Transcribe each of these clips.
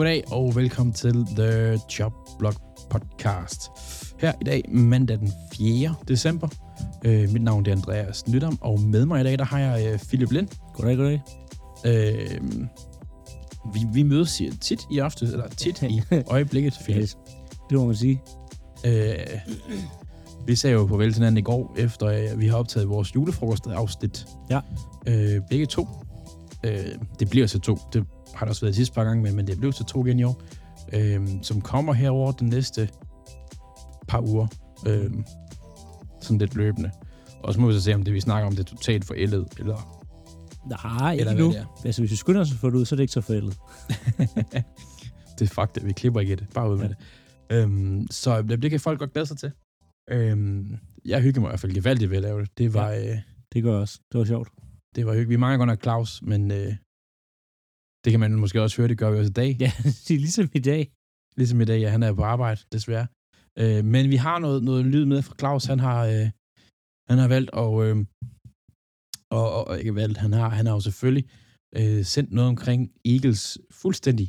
goddag og velkommen til The Job Blog Podcast. Her i dag, mandag den 4. december. Øh, mit navn er Andreas Nydam, og med mig i dag, der har jeg øh, Philip Lind. Goddag, goddag. Øh, vi, vi mødes tit i aften, eller tit i øjeblikket, Philip. Yes. Det må man sige. Øh, vi sagde jo på vel til hinanden i går, efter øh, vi har optaget vores julefrokost-afsnit. Ja. Øh, begge to. Øh, det bliver til to. Det har der også været de sidste par gange, men, men det blev til to igen i år. Øh, som kommer herover den næste par uger. Øh, sådan lidt løbende. Og så må vi så se, om det vi snakker om, det er totalt forældet, eller, Nej, ikke eller nu. det. Altså, hvis vi skynder os at få det ud, så er det ikke så forældet. det er fakt, vi klipper ikke det. Bare ud med Ja. det. Øhm, så det, det kan folk godt glæde sig til. Øhm, jeg hygger mig i hvert fald gevaldigt ved at lave det. Det var, øh, Det gør jeg også. Det var sjovt. det var hyggeligt. Vi mangler godt nok Claus, men øh, det kan man måske også høre, det gør vi også i dag. Ja, det er ligesom i dag. Ligesom i dag, ja, han er på arbejde, desværre. Øh, men vi har noget, noget lyd med fra Claus. Han har, øh, han har valgt, og, øh, og, og, ikke valgt, han har, han har jo selvfølgelig øh, sendt noget omkring Eagles fuldstændig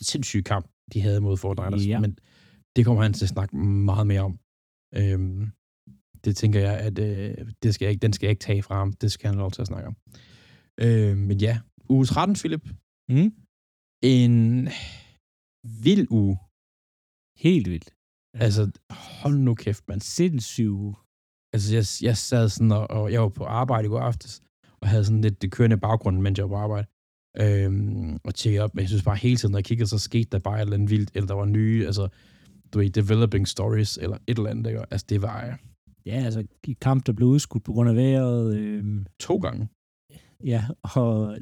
sindssyge kamp, de havde mod Fort Niners. Ja. Men det kommer han til at snakke meget mere om. Øhm, det tænker jeg, at øh, det skal jeg ikke, den skal jeg ikke tage fra ham. Det skal han lov til at snakke om. Øh, men ja, uge 13, Philip. Mm. En vild uge. Helt vildt. Altså, hold nu kæft, mand. sindssyg. Altså, jeg, jeg sad sådan, og, og jeg var på arbejde i går aftes, og havde sådan lidt det kørende i baggrunden, mens jeg var på arbejde. Øhm, og tjekkede op, men jeg synes bare hele tiden, når jeg kiggede, så skete der bare et eller andet vildt, eller der var nye, altså, du ved, developing stories, eller et eller andet, ikke? Altså, det var øh, Ja, altså, i kamp, der blev udskudt på grund af vejret. Øh, to gange. ja, og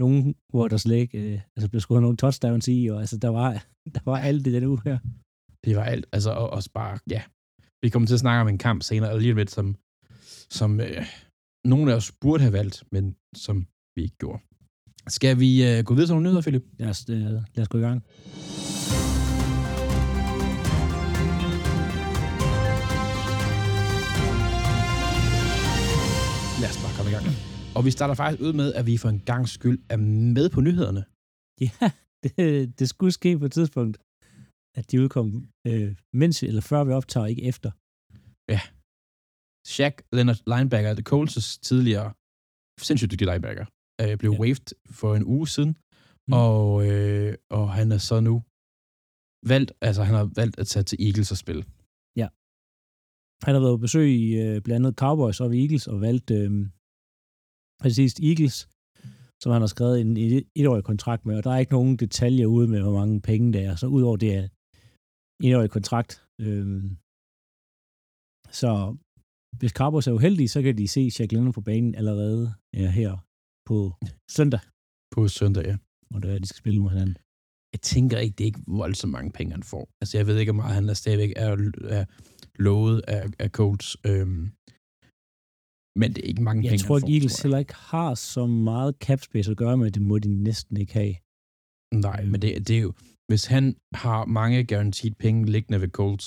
nogen, hvor der slet ikke øh, altså, blev skudt nogle touchdowns i, og altså, der var, der var alt det den uge her. Det var alt, altså, og også bare, ja. Vi kommer til at snakke om en kamp senere, lige lidt, som, som øh, nogle af os burde have valgt, men som vi ikke gjorde. Skal vi øh, gå videre til nogle nyheder, Philip? Lad os, øh, lad os gå i gang. Lad os bare komme i gang. Og vi starter faktisk ud med, at vi for en gang skyld er med på nyhederne. Ja, det, det skulle ske på et tidspunkt, at de udkom, øh, mens eller før vi optager, ikke efter. Shaq Leonard linebacker, The Colts' tidligere sindssygt dygtig linebacker, øh, blev Ja. ja. waived for en uge siden, Mm. og, øh, og han er så nu valgt, altså han har valgt at tage til Eagles og spille. Han har været på besøg i øh, blandt andet Cowboys og Eagles, og valgt øh, præcis Eagles, som han har skrevet en et- etårig kontrakt med, og der er ikke nogen detaljer ude med, hvor mange penge det er, så udover det er en etårig kontrakt. Øh, så hvis Cowboys er uheldige, så kan de se Shaq Leonard på banen allerede ja, her på søndag, På søndag, ja. hvor det er, de skal spille mod hinanden. Jeg tænker ikke, det er ikke voldsomt mange penge, han får. Altså, jeg ved ikke, hvor meget han er stadigvæk er, er lovet af, af Colts. Øhm, men det er ikke mange Jeg penge, tror får, Eagles tror jeg. heller ikke har så meget cap space at gøre med, det må de næsten ikke have. Nej, men det, det er jo... Hvis han har mange guaranteed penge liggende ved Colts,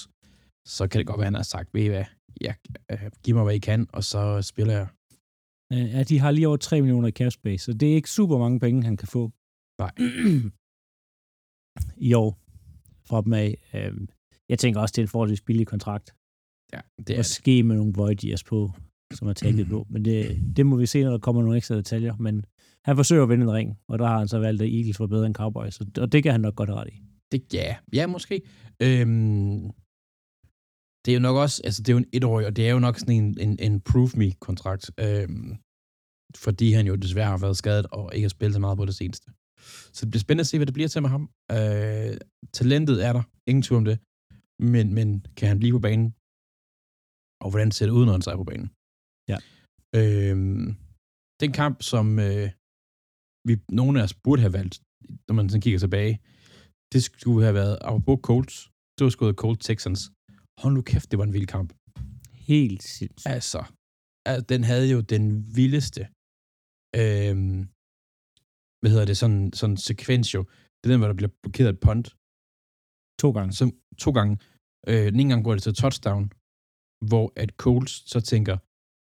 så kan det godt være, at han har sagt, ved I hvad, ja, øh, giv mig, hvad I kan, og så spiller jeg. Øh, Ja, de har lige over 3 millioner i cap space, så det er ikke super mange penge, han kan få. Nej. I år fra dem af. Øhm, Jeg tænker også, det er en forholdsvis billig kontrakt. Ja, det er det. Måske med nogle void på, som er taget på. Men det, det må vi se, når der kommer nogle ekstra detaljer. Men han forsøger at vinde en ring, og der har han så valgt, at Eagles var bedre end Cowboys. Og- det kan han nok godt have ret i. det ja, ja, måske. Øhm, det er jo nok også, altså det er jo en etårig, og det er jo nok sådan en, en, en prove me-kontrakt, øhm, fordi han jo desværre har været skadet og ikke har spillet så meget på det seneste. Så det bliver spændende at se, hvad det bliver til med ham. Øh, talentet er der, ingen tvivl om det, men, men kan han blive på banen? Og hvordan ser det ud, når han er på banen? Øhm, den kamp, som øh, vi, nogle af os burde have valgt, når man sådan kigger tilbage, det skulle have været, apropos Colts, det var sgu Colts Texans. Hold nu kæft, det var en vild kamp. Helt sindssygt. Altså, altså den havde jo den vildeste, øhm, hvad hedder det, sådan, sådan sekvens jo. Det er den, hvor der bliver blokeret et punt, To gange. som to gange. Øh, den ene gang går det til touchdown, hvor at Colts så tænker,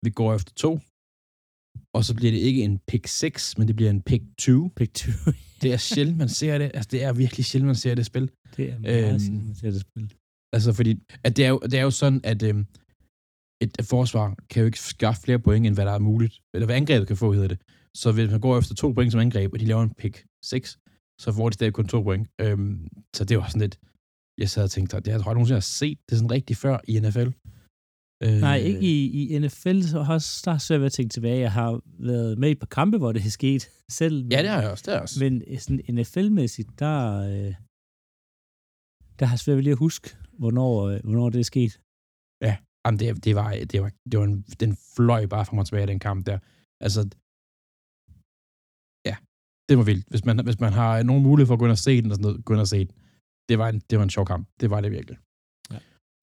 vi går efter to, og så bliver det ikke en pick 6, men det bliver en pick 2. Pick 2. Det er sjældent, man ser det. Altså, det er virkelig sjældent, man ser det spil. det er meget Øhm, sjældent, man ser det spil. Altså, fordi at det, er jo, det er jo sådan, at øhm, et, forsvar kan jo ikke skaffe flere point, end hvad der er muligt. Eller hvad angrebet kan få, hedder det. Så hvis man går efter to point som angreb, og de laver en pick 6, så får de stadig kun to point. Øhm, så det var sådan lidt, jeg sad og tænkte, det har jeg tror jeg nogensinde har set det sådan rigtig før i NFL. Øh, Nej, ikke i, i NFL, så har der er svært ved at tænke tilbage. Jeg har været med i et par kampe, hvor det er sket selv. Ja, det har jeg også. Det har jeg også. Men øh, sådan NFL-mæssigt, der, øh, der har jeg svært ved lige at huske, hvornår, øh, hvornår det er sket. Jamen, det, det, var, det var, det var en, den fløj bare frem og tilbage, den kamp der. Altså, ja, det var vildt. Hvis man, hvis man har nogen mulighed for at gå ind og se den, og sådan noget, gå ind og se den. Det var en, det var en sjov kamp. Det var det virkelig. Ja.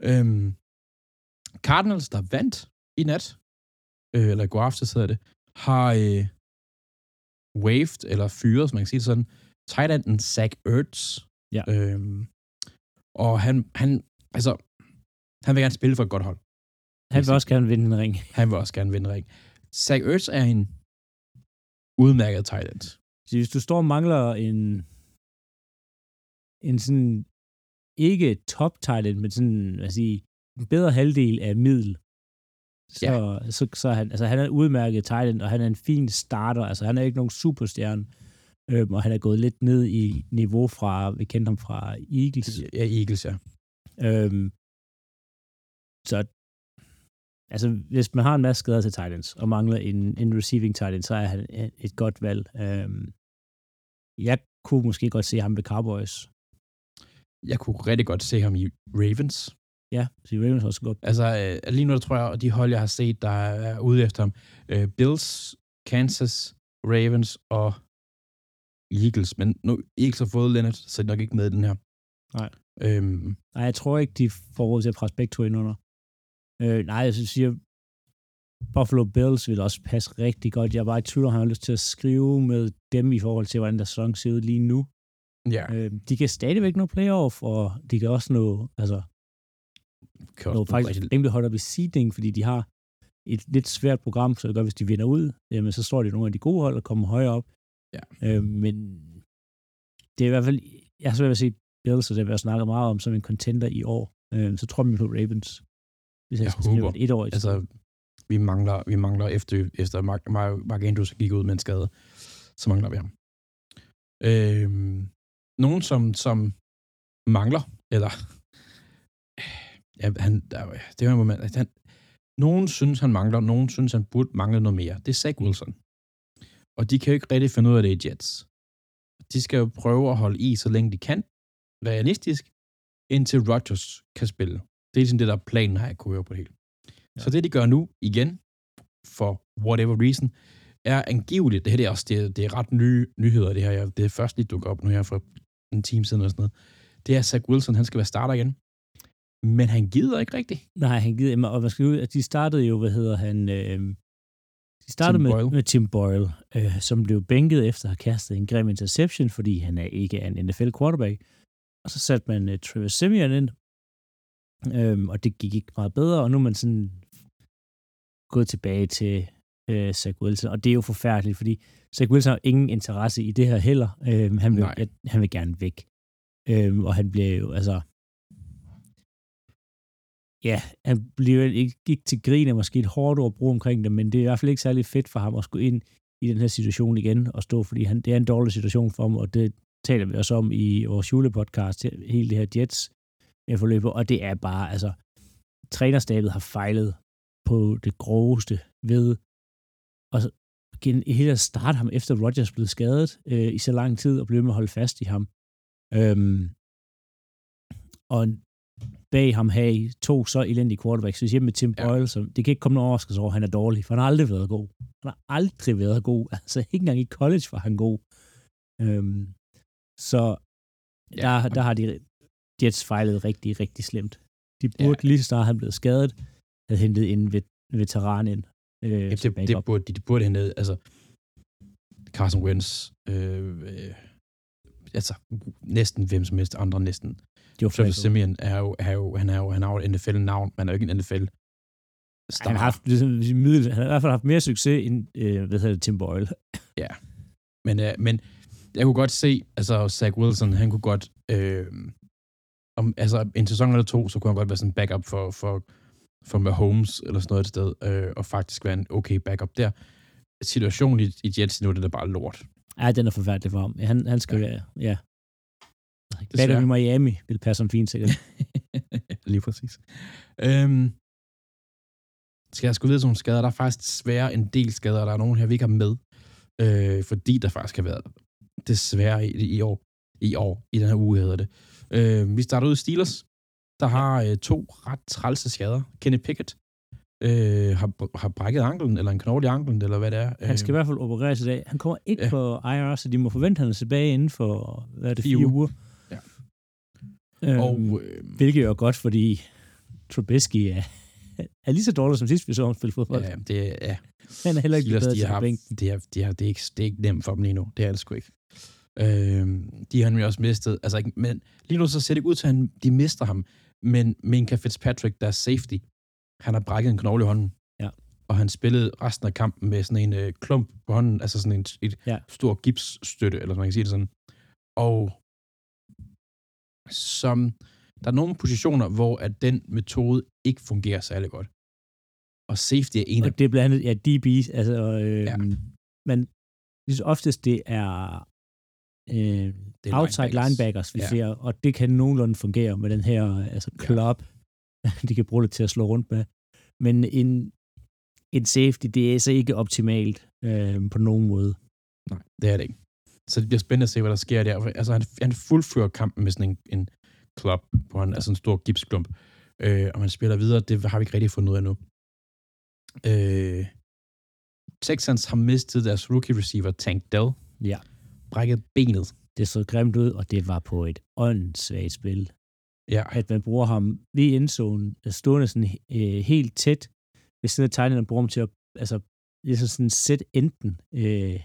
Øhm, Cardinals, der vandt i nat, øh, eller i går aftes hedder det, har øh, waved, eller fyret, som man kan sige det sådan, tight enden Zach Ertz. Ja. Øhm, og han, han, altså, han vil gerne spille for et godt hold. Han vil også gerne vinde en ring. Han vil også gerne vinde ring. Zach Ertz er en udmærket tight end. Så hvis du står og mangler en, en sådan, ikke top tight end, men sådan, hvad sige, en bedre halvdel af middel, så, Ja. så, så han, altså han er udmærket end, og han er en fin starter, altså han er ikke nogen superstjerne, øhm, og han er gået lidt ned i niveau fra, vi kendte ham fra Eagles, Ja, Eagles, ja. Øhm, så altså, hvis man har en masse skader til Titans, og mangler en, en receiving tight end, så er han et- et godt valg. Øhm, jeg kunne måske godt se ham ved Cowboys. Jeg kunne rigtig godt se ham i Ravens. Ja, så Ravens også godt. Altså, øh, lige nu der tror jeg, at de hold, jeg har set, der er ude efter ham, øh, Bills, Kansas, Ravens og Eagles. Men nu Eagles har fået Leonard, så er de nok ikke med i den her. Nej. Øhm, Nej, jeg tror ikke, de får råd til at presse begge to ind under. Øh, nej, jeg synes, siger, Buffalo Bills vil også passe rigtig godt. Jeg er bare i tvivl, om han har lyst til at skrive med dem i forhold til, hvordan der sæson ser ud lige nu. ja, Øh, de kan stadigvæk nå playoff, og de kan også nå, altså, nå også faktisk rigtig- rimelig højt op i seeding, fordi de har et lidt svært program, så det gør, hvis de vinder ud, jamen, så står de nogle af de gode hold og kommer højere op. Ja. Øh, men det er i hvert fald, jeg har svært ved at se Bills, og det har også snakket meget om, som en contender i år. Øh, så tror jeg på Ravens, hvis jeg, Jeg skal håber. et etårigt. Altså, vi mangler, vi mangler efter, efter Mark, Mark, Mark Andrews gik ud med en skade, så mangler vi ham. Øhm, nogen, som, som mangler, eller ja, han, der, det er moment, at han, nogen synes, han mangler, nogen synes, han burde mangle noget mere. Det er Zach Wilson. Og de kan jo ikke rigtig finde ud af det i Jets. De skal jo prøve at holde i, så længe de kan, realistisk, indtil Rodgers kan spille. Det er sådan det, der er planen, har jeg kunne høre på det hele. Ja. Så det, de gør nu, igen, for whatever reason, er angiveligt, det her det er også, det, er- det er ret nye nyheder, det her, jeg, det er først lige dukket op nu her for en time siden og sådan noget. Det er Zach Wilson, han skal være starter igen. Men han gider ikke rigtigt. Nej, han gider og hvad skal ud- at de startede jo, hvad hedder han, øh, de startede Tim med, Boyle. med Tim Boyle, øh, som blev bænket efter at have kastet en grim interception, fordi han er ikke er en NFL quarterback. Og så satte man øh, Travis Simeon ind, øh, og det gik ikke meget bedre, og nu er man sådan gået tilbage til øh, Zach Wilson, og det er jo forfærdeligt, fordi Zach Wilson har ingen interesse i det her heller. Øh, han, vil, Nej. han vil gerne væk. Øh, og han bliver jo, altså, ja, han blev ikke gik til grin er måske et hårdt ord at bruge omkring det, men det er i hvert fald ikke særlig fedt for ham at skulle ind i den her situation igen og stå, fordi han, det er en dårlig situation for ham, og det taler vi også om i vores julepodcast, hele det her Jets øh, forløb, og det er bare, altså, trænerstabet har fejlet på det groveste ved og igen, hele at starte ham efter Rodgers blev skadet øh, i så lang tid og blev ved med at holde fast i ham. Øhm, og bag ham have to så elendige quarterbacks. Hvis hjemme med Tim Ja. Boyle, så det kan ikke komme nogen overraskelse over, at han er dårlig, for han har aldrig været god. Han har aldrig været god. Altså ikke engang i college var han god. Øhm, så Ja, der, der har de Jets fejlet rigtig, rigtig slemt. De burde ja. lige så snart han blev skadet, have hentet en vet, veteran ind. Øh, Ja, det, det, burde, de, de burde ned. Altså, Carson Wentz, øh, øh, altså næsten hvem som helst andre næsten. Travis Flacco. Simeon er jo, er jo, han er jo, han har jo et NFL-navn, men er jo ikke en NFL star. Han har, haft, ligesom, middel, han har i hvert fald haft mere succes end øh, hvad hedder det, Tim Boyle. Men, øh, men jeg kunne godt se, altså Zach Wilson, han kunne godt, øh, om, altså en sæson eller to, så kunne han godt være sådan en backup for, for, for Mahomes eller sådan noget et sted, øh, og faktisk være en okay backup der. Situationen i, i Jets nu, det er bare lort. Ja, den er forfærdelig for ham. Han, han skal Ja. ja. Backup i Miami vil passe ham fint sikkert. Lige præcis. Øhm, skal jeg sgu videre til nogle skader? Der er faktisk desværre en del skader. Der er nogen her, vi ikke har med. Øh, fordi der faktisk har været desværre i, i år, i år, i den her uge hedder det. Øh, vi starter ud i Steelers, der har øh, to ret trælse skader. Kenny Pickett øh, har, har brækket anklen, eller en knogle i anklen, eller hvad det er. Han skal i hvert fald opereres i dag. Han kommer ikke ja. på IR, så de må forvente, at han er tilbage inden for, hvad er det, Fire fire, uger. uger. Ja. Øhm, og øh, Hvilket er jo godt, fordi Trubisky er, er lige så dårlig som sidst, vi så ham spille fodbold. ja, det er Han er heller ikke Steelers, bedre de til har, at bænke. det, er, de har, det, er ikke, det er ikke nemt for dem lige nu. Det er det sgu ikke. Øh, de har nemlig også mistet. Altså, ikke, men lige nu så ser det ikke ud til, at han, de mister ham. Men Minka Fitzpatrick, der er safety, han har brækket en knogle i hånden. Ja. Og han spillede resten af kampen med sådan en øh, klump på hånden, altså sådan en et Ja. stor gipsstøtte, eller man kan sige det sådan. Og som der er nogle positioner, hvor at den metode ikke fungerer særlig godt. Og safety er en af Og det er blandt andet, ja, DB's, altså, øh, Ja. ja. men lige så oftest det er øh, det er outside linebackers, vi Ja. ja. ser, og det kan nogenlunde fungere med den her altså Ja. club, de kan bruge det til at slå rundt med. Men en, en safety, det er så ikke optimalt øh, på nogen måde. Nej, det er det ikke. Så det bliver spændende at se, hvad der sker der. Altså, han, han fuldfører kampen med sådan en, en klub på en, altså en stor gipsklump. Øh, og han spiller videre, det har vi ikke rigtig fundet ud af nu. Øh, Texans har mistet deres rookie receiver, Tank Dell. Ja. Brækket benet. Det så grimt ud, og det var på et åndssvagt spil. Ja, At man bruger ham ved endzone, stående sådan øh, helt tæt ved siden af tegnet, og bruger ham til at altså, ligesom sådan sætte enten øh,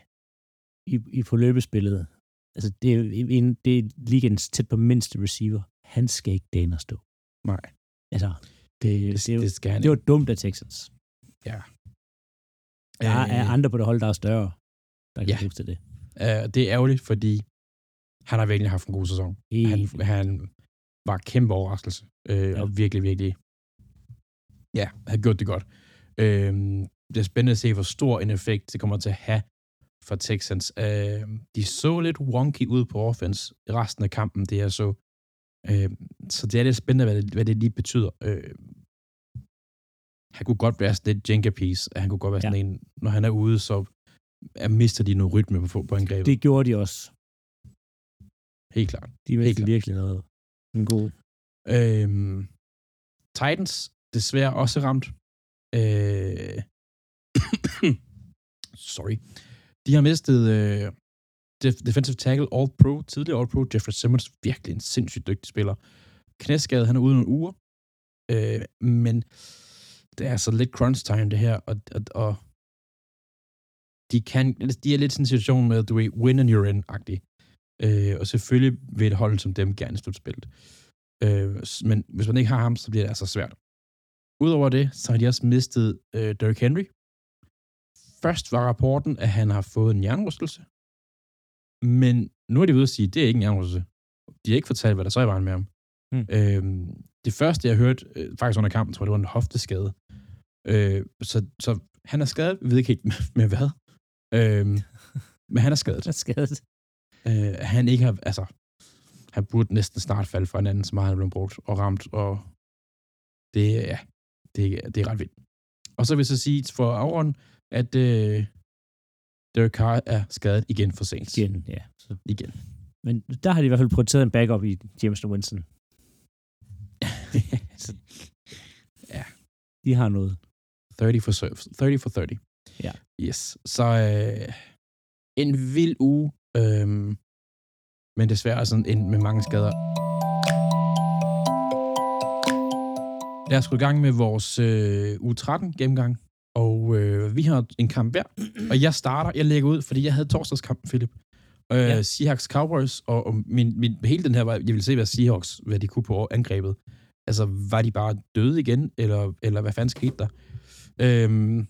i, i på løbespillet. Altså, det er, en, det er ligens tæt på mindste receiver. Han skal ikke og stå. nej. Altså, det, Det, det, det, skal han det var dumt af Texans. Ja. Der er, er Øh, andre på det hold, der er større, der kan Ja. bruges til det. øh, det er ærgerligt, fordi han har virkelig haft en god sæson. Han, Helt, han var kæmpe overraskelse, øh. Ja. og virkelig, virkelig, ja, har gjort det godt. Øh, det er spændende at se, hvor stor en effekt det kommer til at have for Texans. Øh, de så lidt wonky ud på offense i resten af kampen, det jeg så. Øh, så det er lidt spændende, hvad det, hvad det lige betyder. Øh, han kunne godt være sådan lidt Jenga piece. Han kunne godt være sådan ja. en, når han er ude, så er, mister de noget rytme på, på angrebet. det gjorde de også. Helt klart. De Helt virkelig, klart. virkelig noget. En god. Øhm, Titans desværre også ramt. Øh, sorry. De har mistet øh, defensive tackle All-Pro, tidligere All-Pro, Jeffrey Simmons, virkelig en sindssygt dygtig spiller. Knæskade, han er ude nogle uger. Øh, men det er så lidt crunch time, det her, og, og, og de, kan, de er lidt sådan en situation med, du ved, win and you're in-agtig. Øh, og selvfølgelig vil et hold som dem gerne slutspillet. Øh, men hvis man ikke har ham, så bliver det altså svært. Udover det, så har de også mistet øh, Derrick Henry. Først var rapporten, at han har fået en hjernerystelse. Men nu er de ude at sige, at det er ikke en hjernerystelse. De har ikke fortalt, hvad der så er i vejen med ham. Hmm. Øh, det første, jeg hørte, øh, faktisk under kampen, tror jeg, det var en hofteskade. Øh, så, så han er skadet. Vi ved ikke helt med, med hvad. Øh, men han er skadet Der er skadet. øh, han ikke har, altså, han burde næsten snart falde for en anden, som han blevet brugt og ramt, og det, ja, det, det er ret vildt. Og så vil jeg så sige for afrund, at øh, Derek Carr er skadet igen for sent. Igen, ja. Så. Igen. Men der har de i hvert fald prioriteret en backup i James Winston. Så, Ja. De har noget. 30 for, serve, 30 for 30. Ja. Yes. Så øh, en vild uge, øh, men desværre sådan en med mange skader. Lad os gå i gang med vores øh, uge 13 gennemgang. Og øh, vi har en kamp hver. Og jeg starter, jeg lægger ud, fordi jeg havde torsdagskampen, Philip. Øh, ja. Seahawks Cowboys, og, og min, min, hele den her var, jeg ville se, hvad Seahawks, hvad de kunne på angrebet. Altså, var de bare døde igen, eller, eller hvad fanden skete der? Øhm,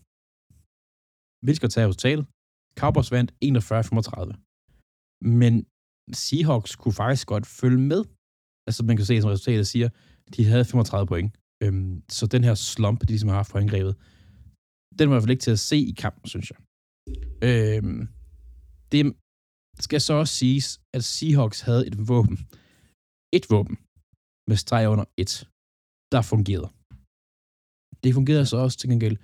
vi skal tage resultatet. Cowboys vandt 41-35. Men Seahawks kunne faktisk godt følge med. Altså, man kan se, som resultatet siger, de havde 35 point. Øhm, så den her slump, de ligesom har haft på angrebet, den var i hvert fald ikke til at se i kampen, synes jeg. Øh, det skal så også siges, at Seahawks havde et våben. Et våben med streg under et, der fungerede. Det fungerede så også til gengæld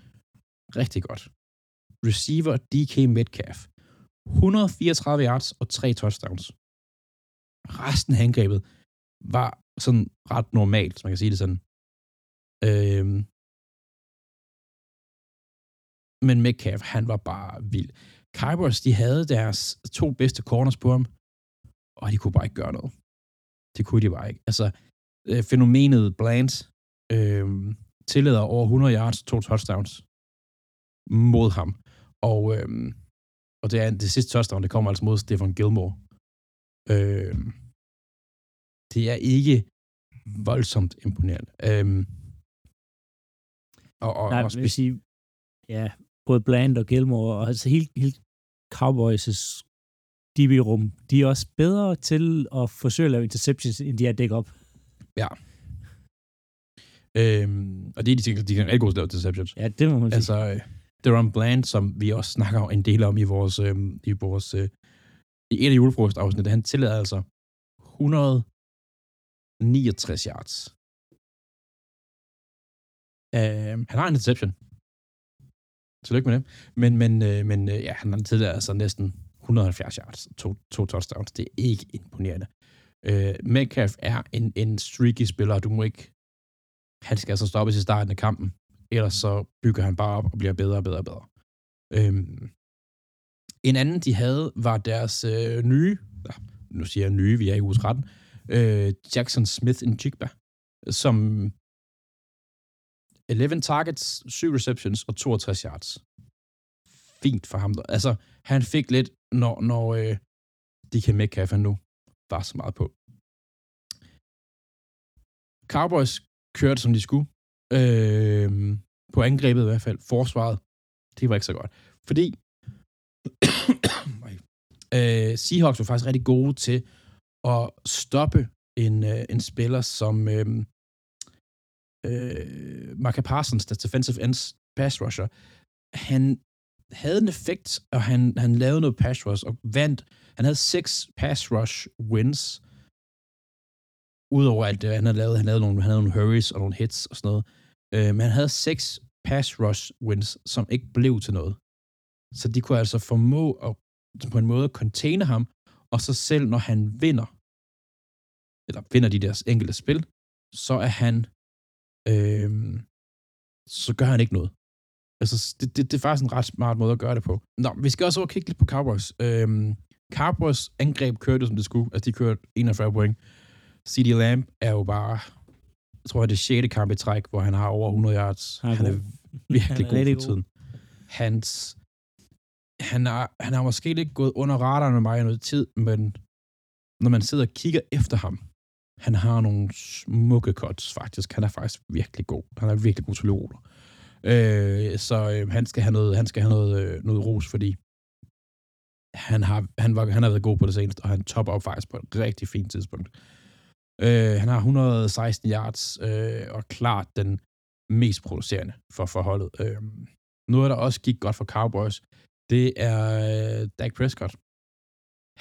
rigtig godt. Receiver DK Metcalf. 134 yards og 3 touchdowns. Resten af angrebet var sådan ret normalt, hvis man kan sige det sådan. Øhm, men Metcalf, han var bare vild. Cowboys, de havde deres to bedste corners på ham, og de kunne bare ikke gøre noget. Det kunne de bare ikke. Altså, øh, fænomenet Bland øh, tillader over 100 yards to touchdowns mod ham. Og, øh, og det, er, det sidste touchdown, det kommer altså mod Stefan Gilmore. Øh, det er ikke voldsomt imponerende. Øh, og, og, Nej, og vil sige, ja, både Bland og Gilmore, og altså helt, helt Cowboys' DB-rum, de er også bedre til at forsøge at lave interceptions, end de er dække op. Ja. Øhm, og det er de ting, de kan rigtig godt lave interceptions. Ja, det må man sige. Altså, Deron Bland, som vi også snakker en del om i vores, øh, i vores øh, i et af julefrokostafsnittet, han tillader altså 169 yards. Øh, han har en interception. Tillykke med det. Men, men, øh, men øh, ja, han har tidligere altså næsten 170 yards, to, to touchdowns. Det er ikke imponerende. Øh, Metcalf er en, en streaky spiller, du må ikke... Han skal altså stoppes i starten af kampen, ellers så bygger han bare op og bliver bedre og bedre og bedre. Øh, en anden, de havde, var deres øh, nye, nu siger jeg nye, vi er i uge 13, øh, Jackson Smith en Jigba, som 11 targets, 7 receptions og 62 yards. Fint for ham. Altså, han fik lidt, når, når øh, DK Metcalf nu var så meget på. Cowboys kørte, som de skulle. Øh, på angrebet i hvert fald. Forsvaret, det var ikke så godt. Fordi øh, Seahawks var faktisk rigtig gode til at stoppe en, øh, en spiller som øh, øh, Mark Parsons, der defensive ends pass rusher, han havde en effekt, og han, han lavede noget pass rush, og vandt. Han havde seks pass rush wins, udover alt det, han havde lavet. Han, havde nogle, han havde nogle hurries og nogle hits og sådan noget. Øh, men han havde seks pass rush wins, som ikke blev til noget. Så de kunne altså formå at på en måde containe ham, og så selv når han vinder, eller vinder de deres enkelte spil, så er han øh, så gør han ikke noget. Altså, det, det, det er faktisk en ret smart måde at gøre det på. Nå, vi skal også over kigge lidt på Cowboys. Øh, Cowboys angreb kørte, som det skulle. Altså, de kørte 41 point. CD Lamb er jo bare, jeg tror, det er 6. kamp i træk, hvor han har over 100 yards. Han, han er virkelig han er god for tiden. Hans, han, er, han har måske ikke gået under radaren med mig i noget tid, men når man sidder og kigger efter ham, han har nogle smukke cuts, faktisk. Han er faktisk virkelig god. Han er virkelig god til løber. Øh, så øh, han skal have noget, han skal have noget, øh, noget ros, fordi han har, han, var, han har været god på det seneste, og han topper op faktisk på et rigtig fint tidspunkt. Øh, han har 116 yards, øh, og klart den mest producerende for forholdet. Øh, noget, der også gik godt for Cowboys, det er øh, Dak Prescott.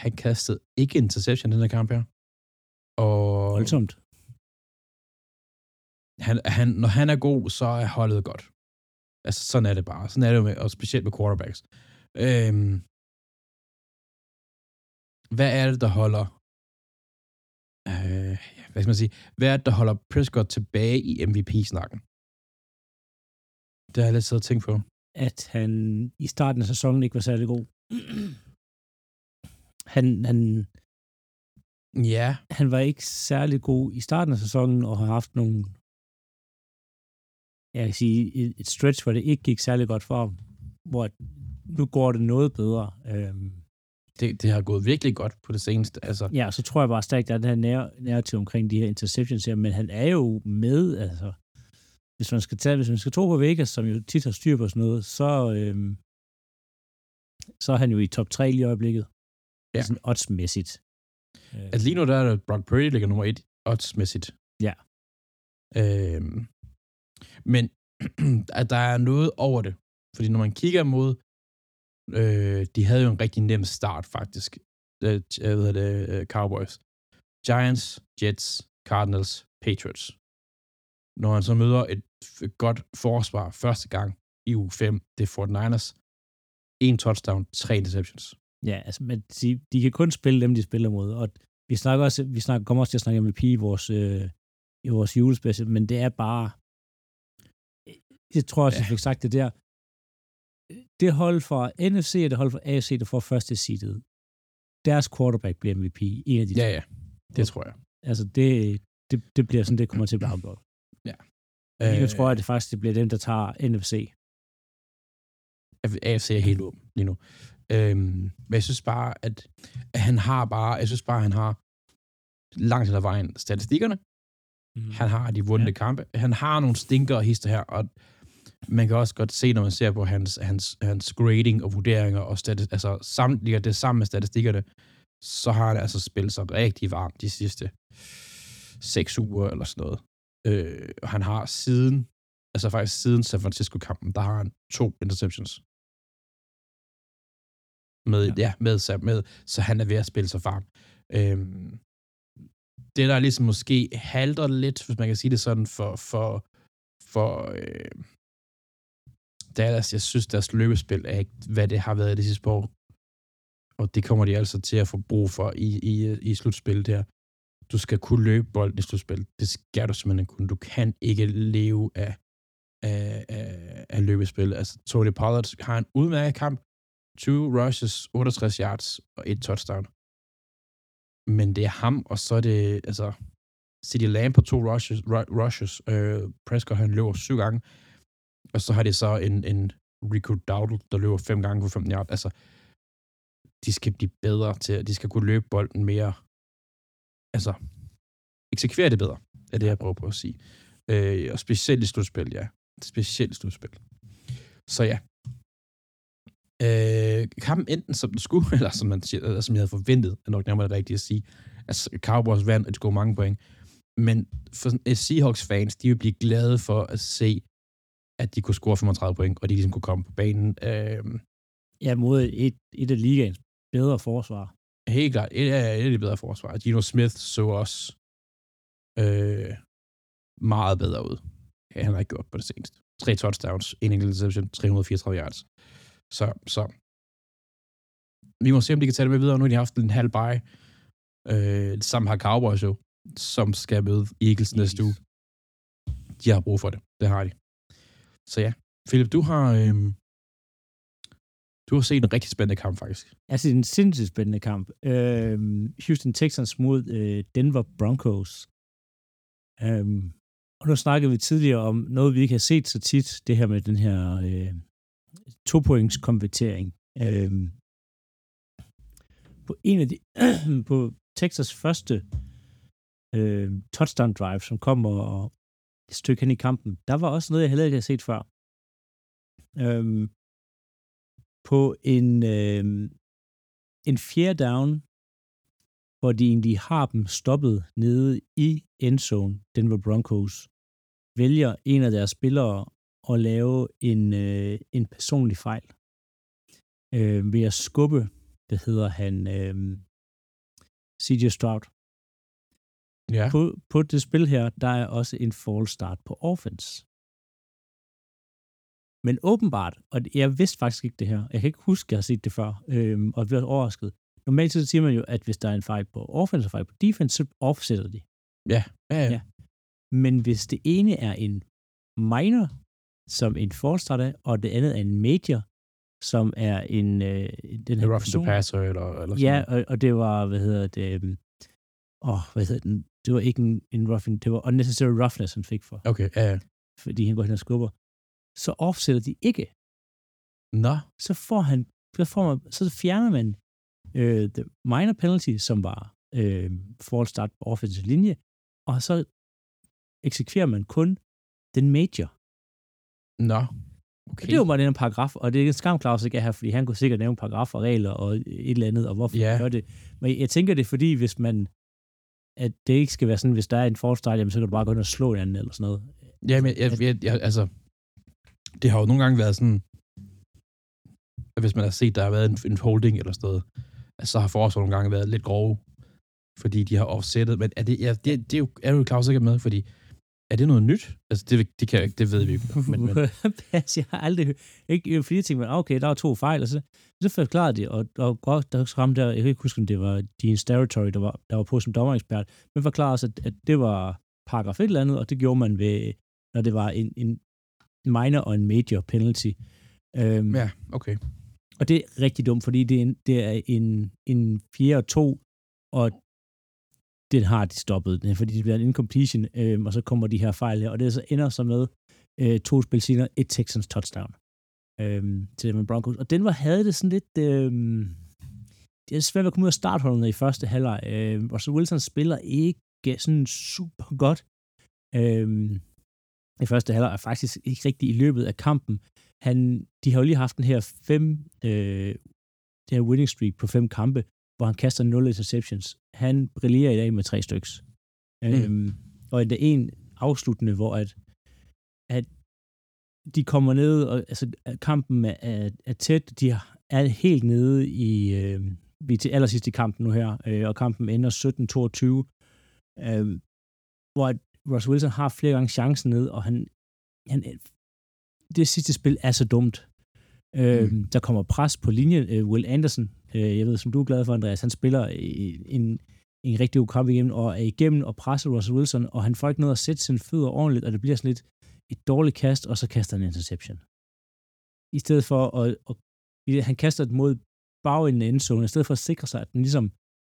Han kastede ikke interception i den her kamp her. Og Voldsomt. Han, han, når han er god, så er holdet godt. Altså, sådan er det bare. Sådan er det med, og specielt med quarterbacks. Øhm, hvad er det, der holder øh, hvad skal man sige, hvad er det, der holder Prescott tilbage i MVP-snakken? Det har jeg lidt siddet og tænkt på. At han i starten af sæsonen ikke var særlig god. Han, han, Ja. Han var ikke særlig god i starten af sæsonen, og har haft nogle, jeg kan sige, et, et stretch, hvor det ikke gik særlig godt for ham, hvor nu går det noget bedre. Øhm, det, det har gået virkelig godt på det seneste. Altså. Ja, så tror jeg bare stærkt, at der er den her narrativ omkring de her interceptions her, men han er jo med, altså. hvis man skal tage, hvis man skal tro på Vegas, som jo tit har styr på sådan noget, så, øh, så er han jo i top 3 lige i øjeblikket. Ja. Sådan oddsmæssigt. Øh, Altså lige nu der er Brock Purdy ligger nummer et oddsmæssigt. Ja. Øhm, men at der er noget over det. Fordi når man kigger mod, øh, de havde jo en rigtig nem start faktisk, øh, jeg ved det, øh, Cowboys. Giants, Jets, Cardinals, Patriots. Når han så møder et godt forsvar første gang i uge 5, det er 49ers, en touchdown, tre interceptions. Ja, altså, men de, de kan kun spille dem, de spiller mod. Og vi snakker også, vi snakker, kommer også til at snakke MVP i vores, øh, i vores julespecial, men det er bare, jeg tror også, ja. jeg fik sagt det der, det hold fra NFC og det hold fra AFC, der får første seedet, deres quarterback bliver MVP, en af de Ja, ja, det tror jeg. Altså, det, det, det bliver sådan, det kommer til at blive afgjort. Øh, Jeg tror, at det faktisk det bliver dem, der tager NFC. AFC er helt åben lige nu. Øhm, men jeg synes bare, at, at han har bare, jeg synes bare, at han har langt til vejen statistikkerne. Mm. Han har de vundne ja. kampe. Han har nogle stinker og hister her, og man kan også godt se, når man ser på hans, hans, hans grading og vurderinger, og stati- altså samtlige det sammen med statistikkerne, så har han altså spillet sig rigtig varmt de sidste seks uger eller sådan noget. Øh, og han har siden, altså faktisk siden San Francisco-kampen, der har han to interceptions. Med, ja. ja med, så, med, så han er ved at spille sig varm. Øhm, det, der ligesom måske halter lidt, hvis man kan sige det sådan, for, for, for øh, Dallas, jeg synes, deres løbespil er ikke, hvad det har været det sidste år. Og det kommer de altså til at få brug for i, i, i slutspillet der. Du skal kunne løbe bolden i slutspil. Det skal du simpelthen kunne. Du kan ikke leve af, af, af, af løbespil. Altså, Tony Pollard har en udmærket kamp. 20 rushes, 68 yards og et touchdown. Men det er ham, og så er det, altså, City Lamb på to rushes, rushes øh, Prescott han løber syv gange, og så har det så en, en Rico Dowdle, der løber fem gange for 15 yards. Altså, de skal blive bedre til, de skal kunne løbe bolden mere, altså, eksekvere det bedre, er det, jeg prøver på at sige. Øh, og specielt i slutspil, ja. Specielt i slutspil. Så ja. Øh, kampen enten som den skulle, eller som, man siger, eller som jeg havde forventet, er nok nærmere det rigtige at sige. Altså, Cowboys vandt, og de scorede mange point. Men for Seahawks-fans, de vil blive glade for at se, at de kunne score 35 point, og de ligesom kunne komme på banen. Øh, Ja, mod et, et af ligaens bedre forsvar. helt klart, et af, et af de bedre forsvar. Gino Smith så også øh, meget bedre ud. Ja, han har ikke gjort på det seneste. Tre touchdowns, en enkelt interception, 334 yards. Så, så vi må se, om de kan tage det med videre. Nu har de haft en halv bye. Øh, det samme har Cowboys jo, som skal møde Eagles næste uge. De har brug for det. Det har de. Så ja. Philip, du har, øh, du har set en rigtig spændende kamp, faktisk. Altså, det er en sindssygt spændende kamp. Øh, Houston Texans mod øh, Denver Broncos. Øh, og nu snakkede vi tidligere om noget, vi ikke har set så tit, det her med den her øh, to-points konvertering. Øh, på en af de, på Texas første øh, touchdown drive, som kommer et stykke hen i kampen, der var også noget, jeg heller ikke har set før. Øh, på en, øh, en fjerde down, hvor de egentlig har dem stoppet nede i endzone, Denver Broncos, vælger en af deres spillere at lave en, øh, en personlig fejl øh, ved at skubbe, det hedder han, øh, CJ Stroud. Ja. På, på det spil her, der er også en false start på offense. Men åbenbart, og jeg vidste faktisk ikke det her, jeg kan ikke huske, at jeg har set det før, øhm, og jeg blev overrasket. Normalt så siger man jo, at hvis der er en fejl på offense og fejl på defense, så offsetter de. Ja, ja, ja. Ja. Men hvis det ene er en minor, som en false start er, og det andet er en major, som er en... Øh, den her rough person, passer, eller, eller sådan Ja, og, og det var, hvad hedder det, øhm, åh, hvad hedder den, det var ikke en, en roughing, det var unnecessary roughness, han fik for, Okay, ja, ja. fordi han går hen og skubber. Så offsetter de ikke. Nå, Så får han, så, får man, så fjerner man øh, the minor penalty, som var øh, false start på offensive linje, og så eksekverer man kun den major. Nå, Okay. Det var bare den paragraf, og det er en skam, Claus ikke er her, fordi han kunne sikkert nævne paragrafer, regler og et eller andet, og hvorfor yeah. gør det. Men jeg tænker det, fordi hvis man, at det ikke skal være sådan, hvis der er en forstart, jamen, så kan du bare gå ind og slå en anden eller sådan noget. Ja, men jeg, jeg, jeg, altså, det har jo nogle gange været sådan, at hvis man har set, der har været en, en holding eller sådan noget, altså, så har forsvar nogle gange været lidt grove, fordi de har offsettet, men er det, ja, det, det er jo, er jo Claus ikke med, fordi er det noget nyt? Altså, det, det, kan, det ved vi ikke. Men, men. jeg har aldrig ikke, fordi jeg tænkte, okay, der var to fejl, og så, så forklarede de, og, og godt, der kom der, jeg kan ikke huske, om det var Dean Territory, der var, der var på som dommerekspert, men forklarede os, at, at det var paragraf et eller andet, og det gjorde man ved, når det var en, en minor og en major penalty. Um, ja, okay. Og det er rigtig dumt, fordi det er en, det er en, en fjerde og to, og den har de stoppet, fordi det bliver en incompletion, øh, og så kommer de her fejl her, og det så ender så med øh, to spil senere, et Texans touchdown øh, til dem Broncos. Og den var, havde det sådan lidt... Øh, det er svært at komme ud af startholdene i første halvleg. Øh, så Wilson spiller ikke sådan super godt. Øh, I første halvleg er faktisk ikke rigtig i løbet af kampen. Han, de har jo lige haft den her fem, øh, det her winning streak på fem kampe, hvor han kaster 0 interceptions. Han brillerer i dag med tre styks. Mm. Øhm, og er en afsluttende, hvor at, at de kommer ned, og altså, kampen er, er, tæt, de er helt nede i, øh, vi er til allersidst i kampen nu her, øh, og kampen ender 17-22, øh, hvor Russell Wilson har flere gange chancen ned, og han, han det sidste spil er så dumt. Øh, mm. Der kommer pres på linjen. Øh, Will Anderson Øh, jeg ved, som du er glad for, Andreas, han spiller en, en rigtig god kamp igennem, og er igennem og presser Russell Wilson, og han får ikke noget at sætte sine fødder ordentligt, og det bliver sådan lidt et dårligt kast, og så kaster han en interception. I stedet for at, at han kaster det mod bagenden af endzone, i stedet for at sikre sig, at den ligesom,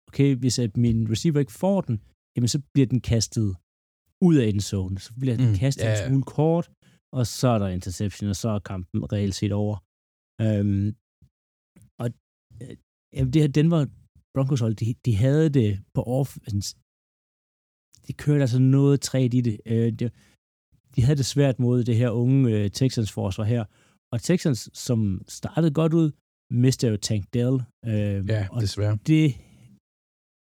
okay, hvis at min receiver ikke får den, jamen så bliver den kastet ud af endzone, så bliver den mm, kastet yeah. en smule kort, og så er der interception, og så er kampen reelt set over. Um, og Jamen, det her Denver Broncos hold, de, de havde det på offense. De kørte altså noget træt i det. Øh, de, de havde det svært mod det her unge øh, Texans forsvar her. Og Texans, som startede godt ud, mistede jo Tank Dell. Øh, ja, desværre. Det,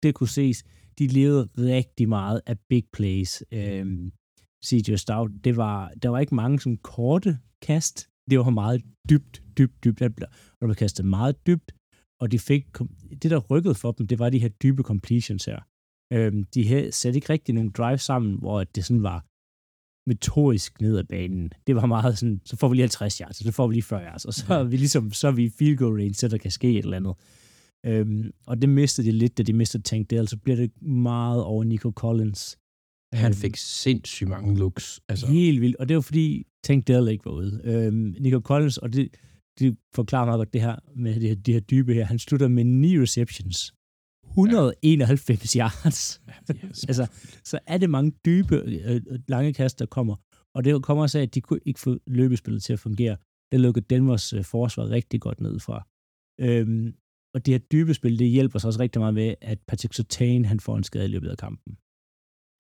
det kunne ses. De levede rigtig meget af big plays. Øh, CJ Stout, det var, der var ikke mange sådan korte kast. Det var meget dybt, dybt, dybt. Og der blev kastet meget dybt, og de fik, det der rykkede for dem, det var de her dybe completions her. Øhm, de havde sat ikke rigtig nogen drive sammen, hvor det sådan var metodisk ned ad banen. Det var meget sådan, så får vi lige 50 yards, så får vi lige 40 yards, og så er vi ligesom, så er vi field goal range, så der kan ske et eller andet. Øhm, og det mistede de lidt, da de mistede Tank Dell, så bliver det meget over Nico Collins. Han øhm, fik sindssygt mange looks. Altså. Helt vildt, og det var fordi Tank Dell ikke var ude. Øhm, Nico Collins, og det, de forklarer meget godt det her med det her, de her dybe her. Han slutter med 9 receptions. 191 ja. yards. Ja, altså, så er det mange dybe, øh, lange kast, der kommer. Og det kommer også af, at de kunne ikke få løbespillet til at fungere. Det lukkede Denvers øh, forsvar rigtig godt ned fra. Øhm, og det her dybe spil, det hjælper sig også rigtig meget med, at Patrick Sertain, han får en skade i løbet af kampen.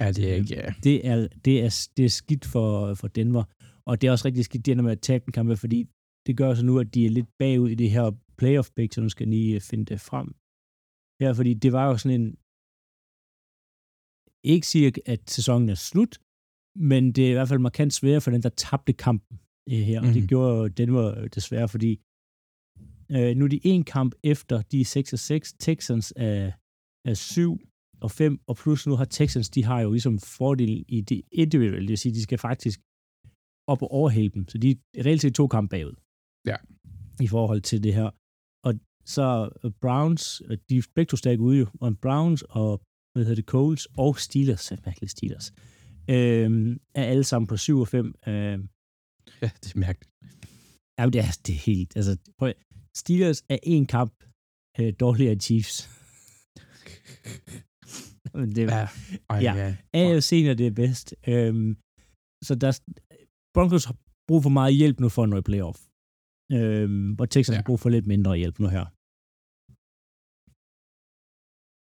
Ja, det er ikke, ja. Det er, det er, det er skidt for, for Denver, og det er også rigtig skidt, det med at tabe en kamp, fordi det gør så nu, at de er lidt bagud i det her playoff pick, så nu skal lige øh, finde det frem. Ja, fordi det var jo sådan en, ikke sige, at sæsonen er slut, men det er i hvert fald markant sværere for den, der tabte kampen øh, her, og mm. det mhm. gjorde Denver desværre, fordi øh, nu er de en kamp efter, de er 6 og 6, Texans er, er 7 og 5, og plus nu har Texans, de har jo ligesom fordel i det individuelle, det vil sige, de skal faktisk op og overhælde dem, så de er reelt set to kampe bagud. Ja. I forhold til det her. Og så Browns, de er begge to stærke ude jo, og Browns og hvad hedder det, Coles og Steelers, mærkeligt Steelers, øh, er alle sammen på 7 og 5. Øh, ja, det er mærkeligt. Ja, det er, det er helt, altså, prøv, Steelers er en kamp øh, dårligere end Chiefs. Men det, ja, ej, ja. ja. AFC er det bedst. Øhm, så der, Broncos har brug for meget hjælp nu for at nå i playoff. Øhm, hvor Texans ja. har brug for lidt mindre hjælp nu her.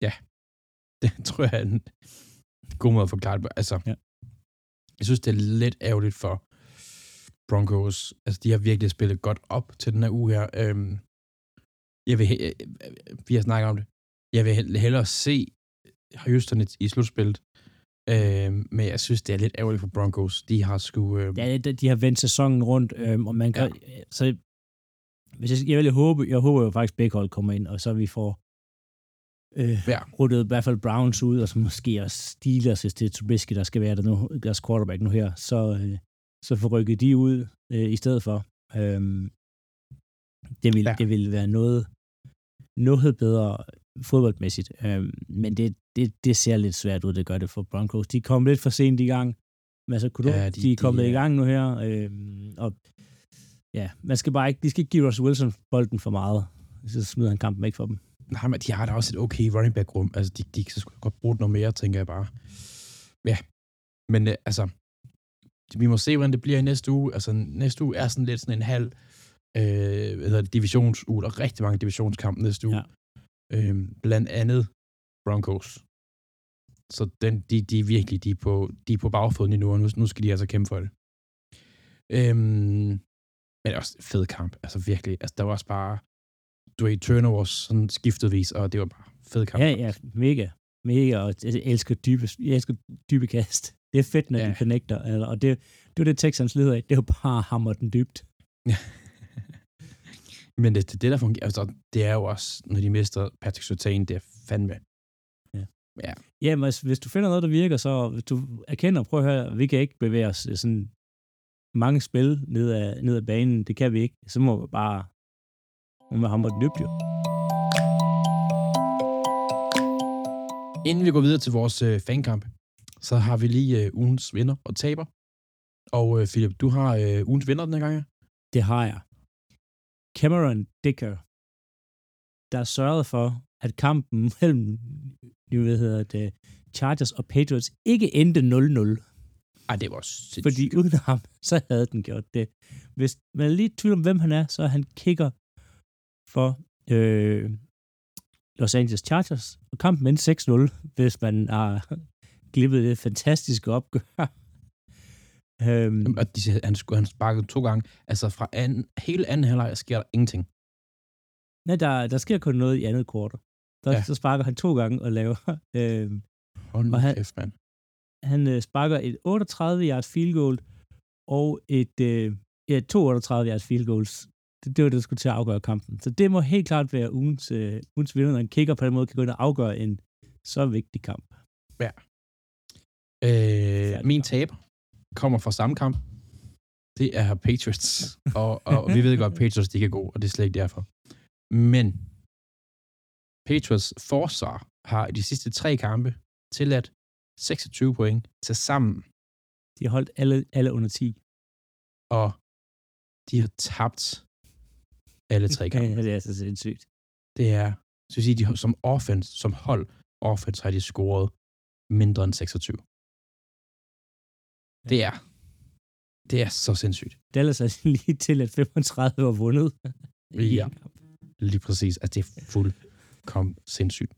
Ja, det tror jeg er en god måde at forklare det. Altså, ja. Jeg synes, det er lidt ærgerligt for Broncos. Altså, de har virkelig spillet godt op til den her uge her. Øhm, jeg vil, øh, vi har snakket om det. Jeg vil hellere se Houston i slutspillet. Øh, men jeg synes, det er lidt ærgerligt for Broncos. De har sgu... Øh... Ja, de har vendt sæsonen rundt, øh, og man kan... Ja. Så hvis jeg, jeg, vil håbe, jeg håber jo faktisk, at begge hold kommer ind, og så vi får øh, ja. ruttet i hvert fald Browns ud, og så måske også Steelers, hvis det er Trubisky, der skal være der nu, deres quarterback nu her, så, øh, så får rykket de ud øh, i stedet for. Øh, det, vil, ja. det vil være noget, noget bedre fodboldmæssigt. Øh, men det, det, det ser lidt svært ud, det gør det for Broncos. De kom lidt for sent i gang. Men altså, kunne ja, de, de, er kommet de, ja. i gang nu her. Øh, og ja, man skal bare ikke, de skal ikke give Russell Wilson bolden for meget. Så smider han kampen ikke for dem. Nej, men de har da også et okay running back rum. Altså, de, de kan godt bruge noget mere, tænker jeg bare. Ja, men øh, altså, vi må se, hvordan det bliver i næste uge. Altså, næste uge er sådan lidt sådan en halv øh, hvad hedder det, divisionsuge. Der er rigtig mange divisionskampe næste uge. Ja. Øh, blandt andet Broncos. Så den, de, de er virkelig de er på, de er på bagfoden nu, og nu, nu skal de altså kæmpe for det. Øhm, men det er også fed kamp. Altså virkelig. Altså, der var også bare du er i turnovers sådan skiftedvis, og det var bare fed kamp. Ja, ja, mega. Mega, og jeg elsker dybe, jeg elsker dybe kast. Det er fedt, når ja. de connecter, og det, det var det, Texans leder af. Det var bare hammer den dybt. Ja. Men det, det, det, der fungerer, altså, det er jo også, når de mister Patrick Surtain, det er fandme. Ja. Ja, men hvis, hvis du finder noget, der virker, så hvis du erkender, prøv at høre, vi kan ikke bevæge os sådan mange spil ned ad, ned ad banen, det kan vi ikke. Så må vi bare må man hamre den dybt, jo. Inden vi går videre til vores øh, fankamp, så har vi lige øh, ugens vinder og taber. Og øh, Philip, du har øh, ugens vinder den her gang, ja? Det har jeg. Cameron Dicker, der sørgede for, at kampen mellem hvad hedder det, Chargers og Patriots ikke endte 0-0. Ej, det var sindssygt. Fordi uden ham, så havde den gjort det. Hvis man er lige tvivl om, hvem han er, så er han kicker for øh, Los Angeles Chargers. Og kampen endte 6-0, hvis man har glippet det fantastiske opgør. øhm, og de, han, skulle, han sparket to gange. Altså fra anden, hele anden halvleg sker der ingenting. Nej, der, der sker kun noget i andet kvartal. Der, ja. Så sparker han to gange og laver... Øh, Hold og han, kæft, mand. Han øh, sparker et 38 yards field goal og et øh, ja, to 38 yards field goals det, det var det, der skulle til at afgøre kampen. Så det må helt klart være ugens, øh, ugens vinder, når en kigger på den måde kan gå ind og afgøre en så vigtig kamp. Ja. Øh, min tab kommer fra samme kamp. Det er Patriots. og, og vi ved godt, at Patriots de er gode, og det er slet ikke derfor. Men Patriots forsvar har i de sidste tre kampe tilladt 26 point til sammen. De har holdt alle, alle under 10. Og de har tabt alle tre kampe. ja, det er så sindssygt. Det er, så sige, de, som offense, som hold, offense har de scoret mindre end 26. Det er, det er så sindssygt. Dallas er lige til, at 35 var vundet. ja, lige præcis. Altså, det er fuldkommen sindssygt.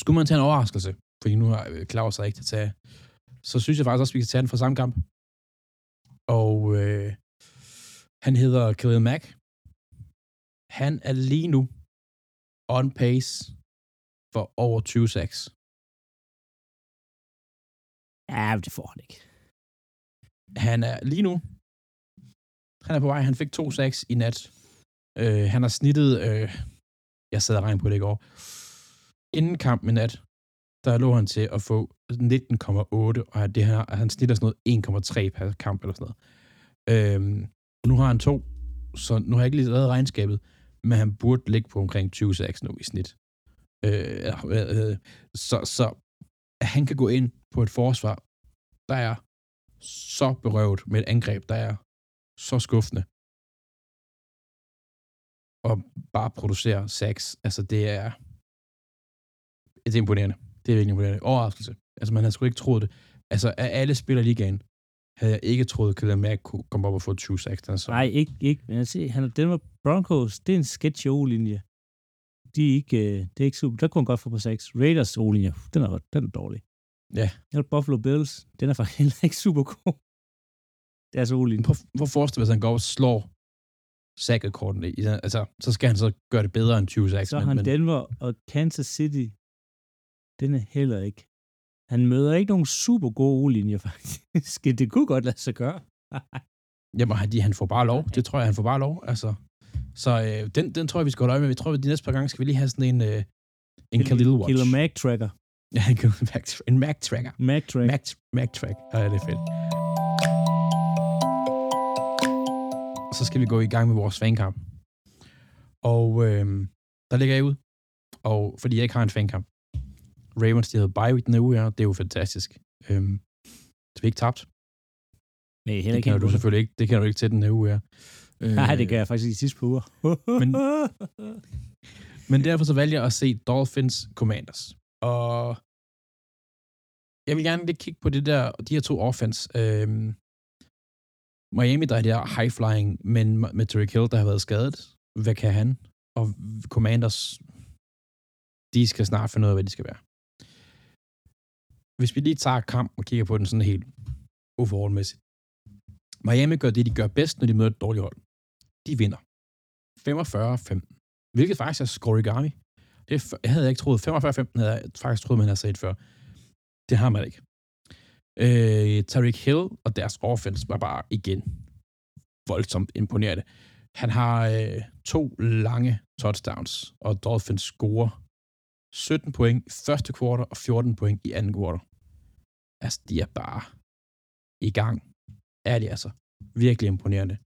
Skulle man tage en overraskelse, fordi nu har Claus ikke til at tage, så synes jeg faktisk også, at vi kan tage den fra samme kamp. Og øh, han hedder Khalil Mack, han er lige nu on pace for over 20 sacks. Ja, det får han ikke. Han er lige nu, han er på vej, han fik to sacks i nat. Øh, han har snittet, øh, jeg sad og regnede på det i går, inden kampen i nat, der lå han til at få 19,8, og det her, han snitter sådan noget 1,3 per kamp eller sådan noget. Øhm, nu har han to, så nu har jeg ikke lige lavet regnskabet, men han burde ligge på omkring 20 sacks nu i snit. Øh, øh, øh, så, så han kan gå ind på et forsvar, der er så berøvet med et angreb, der er så skuffende, og bare producere sacks, altså det er, det er imponerende. Det er virkelig imponerende. Overraskelse. Altså man havde sgu ikke troet det. Altså af alle spillere ligaen, havde jeg ikke troet, at Khalil Mack kunne komme op og få 20 sacks. Så. Nej, ikke, ikke. Men jeg ser, han, den var Broncos, det er en sketch O-linje. De er ikke, øh, det er ikke super. Der kunne han godt få på 6. Raiders O-linje, den er, den er dårlig. Ja. Eller Buffalo Bills. Den er faktisk heller ikke super god. Det er så ulig. Hvor, hvor forestiller hvis han går og slår sackrekorden i den, altså, så skal han så gøre det bedre end 20 sacks. Så har han men, Denver og Kansas City. Den er heller ikke. Han møder ikke nogen super gode ulinjer, faktisk. Det kunne godt lade sig gøre. Jamen, han, han får bare lov. Det tror jeg, han får bare lov. Altså, så øh, den, den tror jeg, vi skal holde øje med. Vi tror, at de næste par gange skal vi lige have sådan en, øh, en Khalil Watch. Killer Mag Tracker. Ja, en Khalil Mac, en Mac Tracker. Mag Tracker. Mac, Mac Track. Ja, det er fedt. Så skal vi gå i gang med vores fankamp. Og øh, der ligger jeg ud. Og fordi jeg ikke har en fankamp. Ravens, de havde bye week den her uge her. Det er jo fantastisk. Øh, så vi ikke tabt. Nej, heller Det ikke. kan helt du selvfølgelig ikke. Det kan du ikke til den her uge her. Øh, Nej, det gør jeg faktisk i sidste par uger. Men, men derfor så valgte jeg at se Dolphins Commanders. Og jeg vil gerne lige kigge på det der, de her to offense. Øhm, Miami, der er der high flying, men med Tyreek Hill, der har været skadet. Hvad kan han? Og Commanders, de skal snart finde ud af, hvad de skal være. Hvis vi lige tager kamp og kigger på den sådan helt overallmæssigt. Miami gør det, de gør bedst, når de møder et dårligt hold. De vinder. 45-15. Hvilket faktisk er scorigami. Det jeg havde ikke troet. 45-15 havde jeg faktisk troet, man havde set før. Det har man ikke. Øh, Tariq Hill og deres offense var bare igen voldsomt imponerende. Han har øh, to lange touchdowns, og Dolphins scorer 17 point i første kvartal og 14 point i anden kvartal. Altså, de er bare i gang. Er de altså. Virkelig imponerende.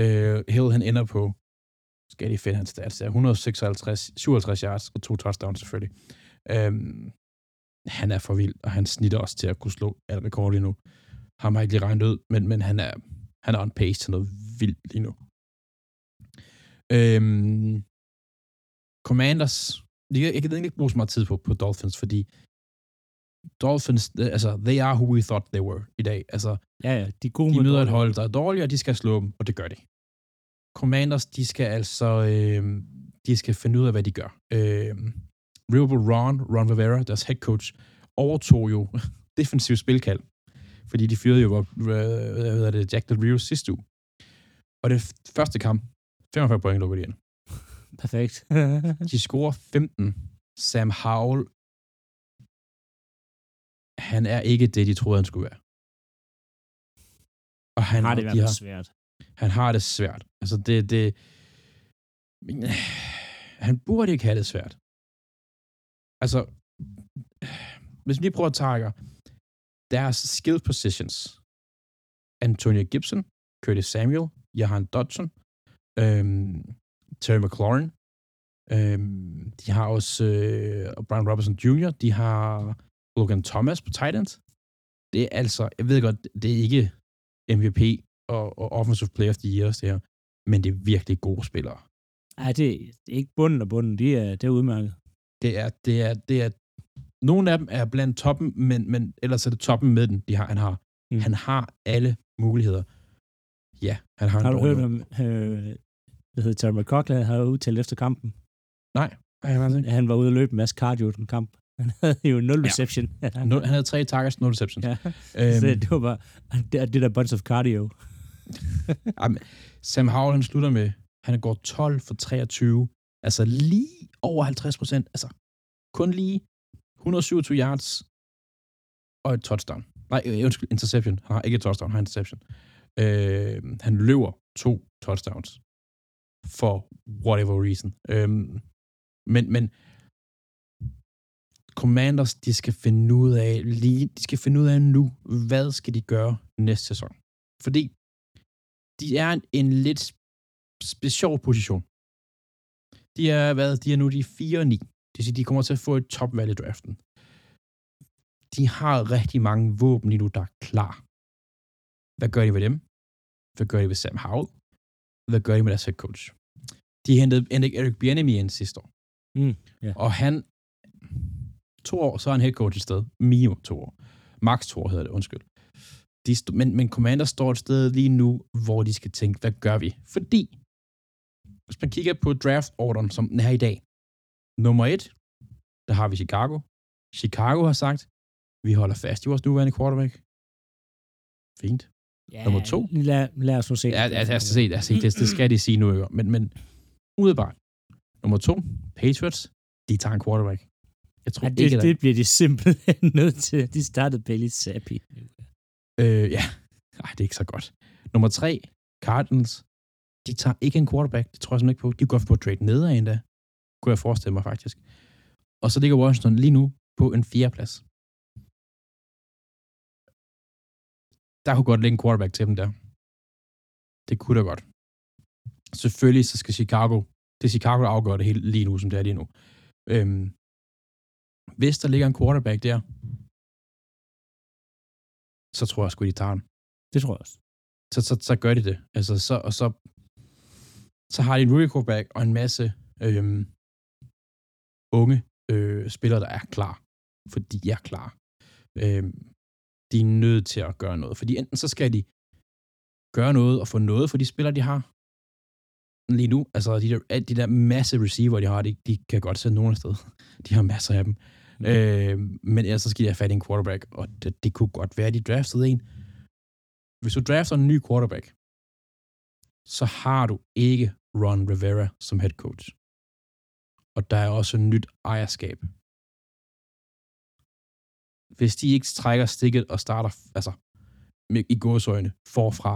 Øh, Hill, han ender på skal de finde hans stats 156, 57 yards og to touchdowns selvfølgelig. Øhm, han er for vild, og han snitter også til at kunne slå al rekord lige nu. Ham har ikke lige regnet ud, men, men han, er, han er on pace til noget vildt lige nu. Øhm, Commanders, jeg, jeg kan egentlig ikke bruge så meget tid på, på Dolphins, fordi Dolphins, øh, altså, they are who we thought they were i dag. Altså, ja, ja, de gode de møder et hold, der er dårlige, og de skal slå dem, og det gør de. Commanders, de skal altså, øh, de skal finde ud af, hvad de gør. Øh, Riverboat Ron, Ron Rivera, deres head coach, overtog jo defensiv spilkald, fordi de fyrede jo, øh, hvad hedder det, Jack Del Rio sidste uge. Og det første kamp, 45 point lukker de ind. Perfekt. De scorer 15. Sam Howell, han er ikke det, de troede, han skulle være. Og han, har det i hvert fald svært. han har det svært. Altså, det, det, han burde ikke have det svært. Altså, hvis vi lige prøver at tage deres skill positions. Antonio Gibson, Curtis Samuel, Johan Dodson, øhm, Terry McLaurin. Øhm, de har også øh, Brian Robinson Jr., de har Logan Thomas på tight end. Det er altså, jeg ved godt, det er ikke MVP og, og Offensive Player of the Year, det her, men det er virkelig gode spillere. Ja, det, det er ikke bunden og bunden. de er, det er udmærket. Det er, det er, det er, nogle af dem er blandt toppen, men, men ellers er det toppen med den, de har, han har. Mm. Han har alle muligheder. Ja, han har, Har du hørt om, øh, hvad hedder Terry McCoughlin har udtalt efter kampen? Nej, ikke. Han var ude at løbe en masse cardio i den kamp. Han havde jo nul reception. Ja. Han havde tre targets, nul receptions. ja. Øhm, Så det var bare, det, det der bunch of cardio. Jamen, Sam Howell, han slutter med, han går 12 for 23, altså lige over 50 procent, altså kun lige 127 yards og et touchdown. Nej, øh, undskyld, interception. Han har ikke et touchdown, han har interception. Øh, han løber to touchdowns for whatever reason. Øh, men, men Commanders, de skal finde ud af lige, de skal finde ud af nu, hvad skal de gøre næste sæson. Fordi de er en, en lidt speciel position. De er, hvad, de er nu de 4 og 9. Det vil sige, de kommer til at få et topvalg i draften. De har rigtig mange våben lige nu, der er klar. Hvad gør de med dem? Hvad gør de med Sam Howell? Hvad gør de med deres head coach? De hentede Eric Bieniemy ind sidste år. Mm, ja. Og han, to år, så er han head coach et sted. Minimum to år. Max to år hedder det, undskyld. De men, men Commander står et sted lige nu, hvor de skal tænke, hvad gør vi? Fordi, hvis man kigger på draft-orderen, som den er i dag, nummer et, der har vi Chicago. Chicago har sagt, Vi holder fast i vores nuværende quarterback. Fint. Ja, Nummer to. Lad, lad os nu se. Ja, lad os se, lad os se. Det, det skal de sige nu, ikke? Men, men udebart. Nummer to, Patriots, de tager en quarterback. Jeg tror Ja, det, ikke, det bliver de simpelthen nødt til. De startede Bailey Zappi. Øh, ja. Nej, det er ikke så godt. Nummer tre, Cardinals. De tager ikke en quarterback. Det tror jeg simpelthen ikke på. De går på at trade nedad endda. Kunne jeg forestille mig faktisk. Og så ligger Washington lige nu på en fjerdeplads. Der kunne godt ligge en quarterback til dem der. Det kunne da godt. Selvfølgelig så skal Chicago, det er Chicago, der afgør det hele lige nu, som det er lige nu. Øhm, hvis der ligger en quarterback der, så tror jeg sgu, de tager den Det tror jeg også. så, så, så gør de det. Altså, så, og så, så har de en rookie quarterback og en masse øhm, unge øh, spillere, der er klar. For de er klar. Øhm, de er nødt til at gøre noget. Fordi enten så skal de gøre noget og få noget for de spillere, de har. Lige nu, altså de der, de der masse receiver, de har, de, de kan godt sætte nogen sted. De har masser af dem. Okay. Øh, men ellers så skal de have fat i en quarterback, og det, det kunne godt være, at de draftede en. Hvis du drafter en ny quarterback, så har du ikke Ron Rivera som head coach. Og der er også nyt ejerskab. Hvis de ikke trækker stikket og starter, altså med, i gåsøjne, forfra,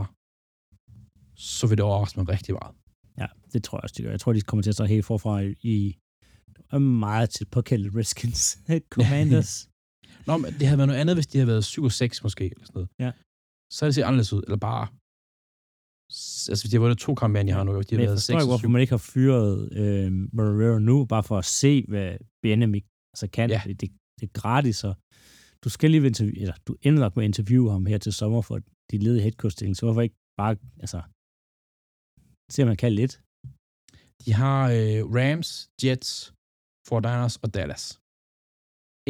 så vil det overraske mig rigtig meget. Ja, det tror jeg også, de gør. Jeg tror, de kommer til at starte helt forfra i, i meget til påkaldet Redskins Commanders. Nå, men det havde været noget andet, hvis de havde været 7 og 6 måske, eller sådan noget. Ja. Så havde det set anderledes ud, eller bare... Altså, de har vundet to kampe, de har nu, de har Men jeg været forstår 6 ikke, hvorfor 7. man ikke har fyret øh, Marrero nu, bare for at se, hvad Benjamin altså kan. Ja. Ja. Det, det er gratis, og du skal lige interview, eller du ender nok med at interviewe ham her til sommer for de ledige headcoach så hvorfor ikke bare, altså, se om man kan lidt. De har øh, Rams, Jets, 49ers og Dallas.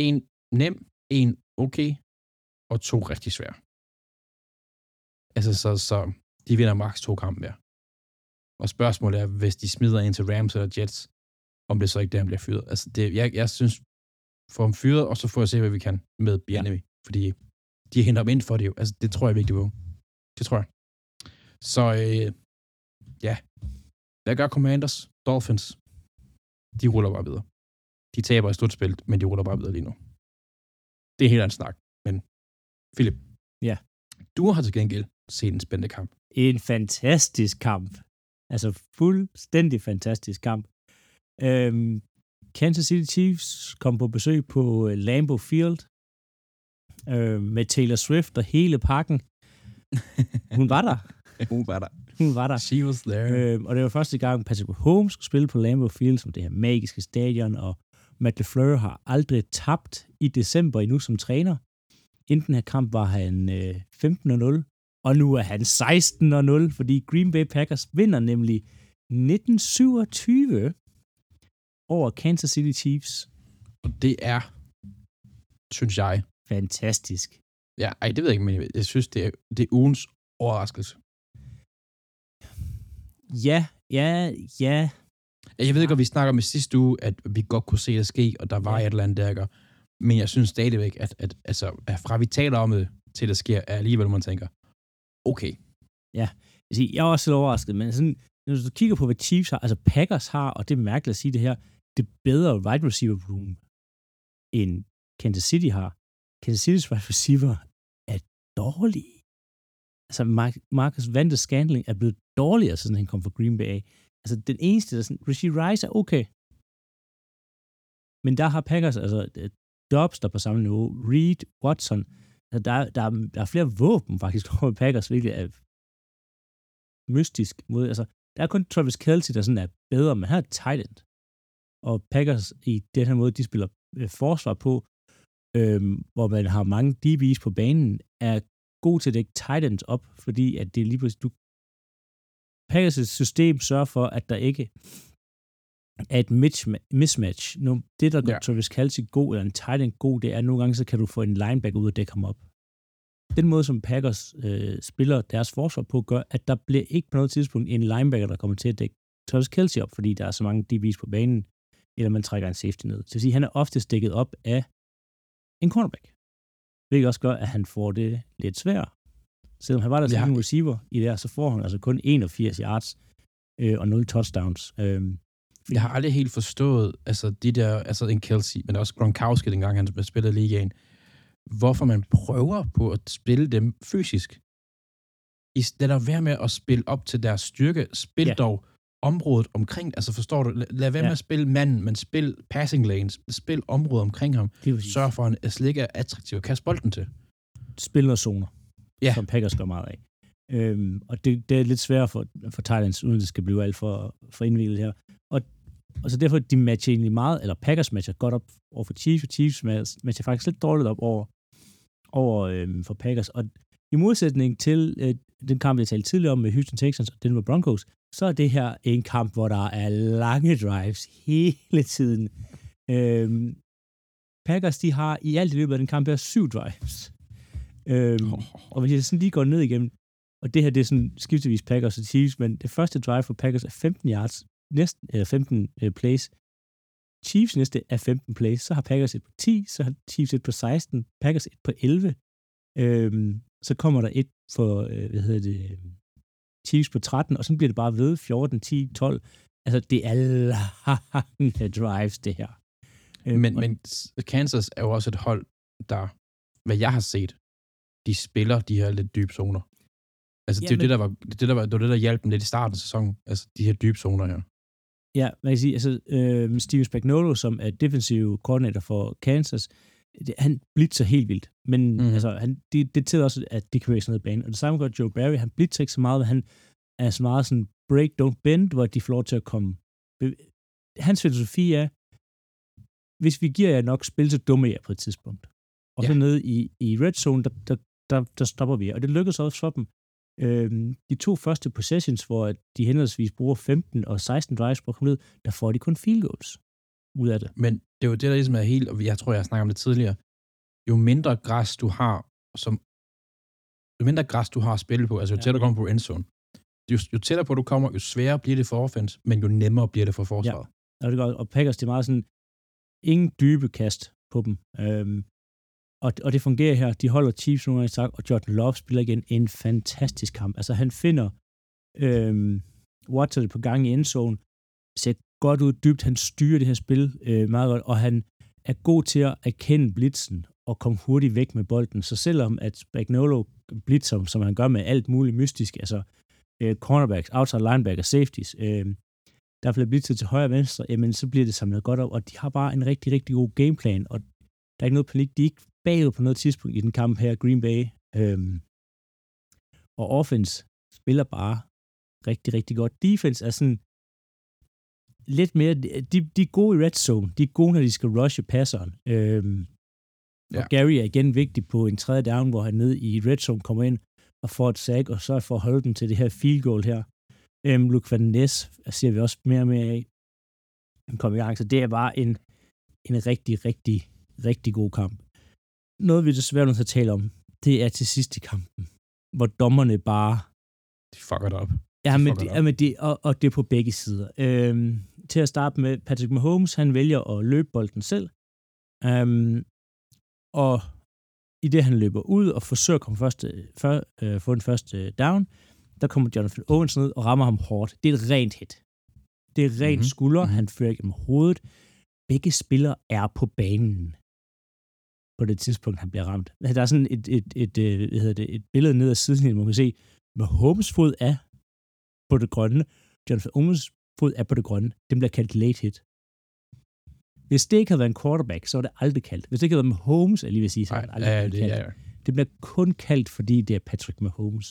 En nem, en okay, og to rigtig svære. Altså, så, så de vinder maks to kampe hver. Og spørgsmålet er, hvis de smider ind til Rams eller Jets, om det så ikke der, han bliver fyret. Altså, det, jeg, jeg synes, få ham fyret, og så får jeg se, hvad vi kan med. Ja. Fordi de henter ham ind for det jo. Altså, det tror jeg virkelig på. Det tror jeg. Så øh, ja, hvad gør Commanders? Dolphins? De ruller bare videre. De taber i slutspillet, men de ruller bare videre lige nu. Det er helt andet snak. Men Philip. Ja. Du har til gengæld set en spændende kamp. En fantastisk kamp. Altså fuldstændig fantastisk kamp. Øhm, Kansas City Chiefs kom på besøg på øh, Lambeau Field øh, med Taylor Swift og hele pakken. Hun var der. Hun var der. Hun var der. She was there. Øh, og det var første gang, Patrick Mahomes skulle spille på Lambeau Field, som det her magiske stadion, og Matt LeFleur har aldrig tabt i december endnu som træner. Inden den her kamp var han øh, 15-0, og nu er han 16-0, fordi Green Bay Packers vinder nemlig 1927 over Kansas City Chiefs. Og det er, synes jeg, Fantastisk. ja, ej, det ved jeg ikke, men jeg, synes, det er, det er ugens overraskelse. Ja, ja, ja. Jeg ved ikke, om vi snakker med sidste uge, at vi godt kunne se det ske, og der var Ja. et eller andet, der gør. Men jeg synes stadigvæk, at, at, altså, at fra vi taler om det, til det sker, er alligevel, man tænker, okay, Jeg, siger, jeg er også lidt overrasket, men sådan, når du kigger på, hvad Chiefs har, altså Packers har, og det er mærkeligt at sige det her, det bedre wide receiver room, end Kansas City har. Kansas City's wide receiver er dårlige. Altså Marcus Marcus Vande Scandling er blevet dårligere, siden han kom fra Green Bay. Altså den eneste, der sådan, Richie Rice er okay. Men der har Packers, altså øh, Dobbs, der på samme niveau, Reed, Watson, altså, der, der, er, der er flere våben faktisk over Packers, hvilket er mystisk mod, altså, der er kun Travis Kelce, der sådan er bedre, men her er tight end. Og Packers i den her måde, de spiller øh, forsvar på, øhm, hvor man har mange DB's på banen, er god til at dække tight ends op, fordi at det er lige pludselig, du, Packers' system sørger for, at der ikke er et misma- mismatch. Nu, det, der gør Ja. Travis Kelce god, eller en tight end god, det er, at nogle gange, så kan du få en linebacker ud og dække ham op den måde, som Packers øh, spiller deres forsvar på, gør, at der bliver ikke på noget tidspunkt en linebacker, der kommer til at dække Travis Kelce op, fordi der er så mange DB's på banen, eller man trækker en safety ned. Det vil sige, at han er ofte dækket op af en cornerback. hvilket også gør, at han får det lidt svært. Selvom han var der Ja. som receiver i det her, så får han altså kun 81 yards øh, og 0 touchdowns. Øh, Jeg har aldrig helt forstået, altså de der, altså en Kelsey, men også Gronkowski, dengang han spillede ligaen, hvorfor man prøver på at spille dem fysisk. I stedet at være med at spille op til deres styrke, spil Ja. dog området omkring, altså forstår du, lad, lad være Ja. med at spille manden, men spil passing lanes, spil området omkring ham, sørg for, at han slet ikke er attraktiv at kaste bolden til. spil noget zoner, Ja. som Packers gør meget af. Øhm, og det, det er lidt svært for, for Thailands, uden det skal blive alt for, for indviklet her. Og, og så derfor, de matcher egentlig meget, eller Packers matcher godt op over for Chiefs, og Chiefs matcher faktisk lidt dårligt op over, over øhm, for Packers. Og i modsætning til øh, den kamp, jeg talte tidligere om med Houston Texans og Denver Broncos, så er det her en kamp, hvor der er lange drives hele tiden. Øhm, Packers, de har i alt i løbet af den kamp her syv drives. Øhm, og hvis jeg sådan lige går ned igennem, og det her det er sådan skiftevis Packers og Chiefs, men det første drive for Packers er 15 yards, næsten, eller 15 uh, plays. Chiefs næste er 15 plays, så har Packers et på 10, så har Chiefs et på 16, Packers et på 11. Øhm, så kommer der et for, øh, hvad hedder det, øh, Chiefs på 13, og så bliver det bare ved 14, 10, 12. Altså, det er lange drives, det her. Øhm, Men, og- men Kansas er jo også et hold, der, hvad jeg har set, de spiller de her lidt dybe zoner. Altså, Ja, det jo men- det, der var, det, der var, det var det, der hjalp dem lidt i starten af sæsonen. Altså, de her dybe zoner her. Ja, man kan sige, altså øh, Steven Spagnuolo, som er defensiv koordinator for Kansas, det, han blitzer helt vildt. Men mm. Altså, han, det, det tæller også, at det kan være sådan noget bane. Og det samme gør Joe Barry. Han blitzer ikke så meget, men han er så meget sådan break, don't bend, hvor de får lov til at komme. Hans filosofi er, hvis vi giver jer nok spil, så dummer jeg på et tidspunkt. Og ja. så Ja. nede i, i red zone, der, der, der, der stopper vi. Og det lykkedes også for dem. Øhm, de to første possessions, hvor de henholdsvis bruger 15 og 16 drives på at komme ned, der får de kun field goals ud af det. Men det er jo det, der ligesom er helt, og jeg tror, jeg har snakket om det tidligere, jo mindre græs du har, som, jo mindre græs du har at spille på, altså jo Ja. tættere du kommer på endzone, jo, jo tættere på du kommer, jo sværere bliver det for offense, men jo nemmere bliver det for forsvaret. Og, det gør, og Packers, det er meget sådan, ingen dybe kast på dem. Øhm, og, og det fungerer her. De holder Chiefs nu, sagt, og Jordan Love spiller igen en fantastisk kamp. Altså han finder øh, Watson på gang i endzone, ser godt ud dybt, han styrer det her spil øh, meget godt, og han er god til at erkende blitzen og komme hurtigt væk med bolden. Så selvom at Spagnolo blitzer, som han gør med alt muligt mystisk, altså øh, cornerbacks, outside linebacker, safeties, øh, der bliver blitzet til højre og venstre, jamen så bliver det samlet godt op, og de har bare en rigtig, rigtig god gameplan, og der er ikke noget panik. De er ikke bagud på noget tidspunkt i den kamp her, Green Bay. Øhm, og offense spiller bare rigtig, rigtig godt. Defense er sådan lidt mere, de, de er gode i red zone. De er gode, når de skal rushe passeren. Øhm, ja. Og. Gary er igen vigtig på en tredje down, hvor han ned i red zone kommer ind og får et sack, og så for at holde dem til det her field goal her. Øhm, Luke Van Ness ser vi også mere og mere af. Han kom i gang, så det er bare en, en rigtig, rigtig, rigtig god kamp. Noget, vi desværre nødt til at tale om, det er til sidst i kampen, hvor dommerne bare De fucker det op. Ja, De men, op. ja, men det, og, og det er på begge sider. Øhm, til at starte med, Patrick Mahomes, han vælger at løbe bolden selv. Øhm, og i det, han løber ud og forsøger at komme første, for, øh, få den første down, der kommer Jonathan Owens ned og rammer ham hårdt. Det er et rent hit. Det er rent Mhm. mm-hmm. skulder, Mhm. han fører igennem hovedet. Begge spillere er på banen på det tidspunkt, han bliver ramt. Der er sådan et, et, et, et, hvad hedder det, et billede ned ad siden, hvor man kan se, Mahomes fod er på det grønne. Jonathan Owens fod er på det grønne. Den bliver kaldt late hit. Hvis det ikke havde været en quarterback, så var det aldrig kaldt. Hvis det ikke havde været Mahomes, jeg lige vil sige, så var det aldrig ja, det kaldt. Det bliver kun kaldt, fordi det er Patrick Mahomes.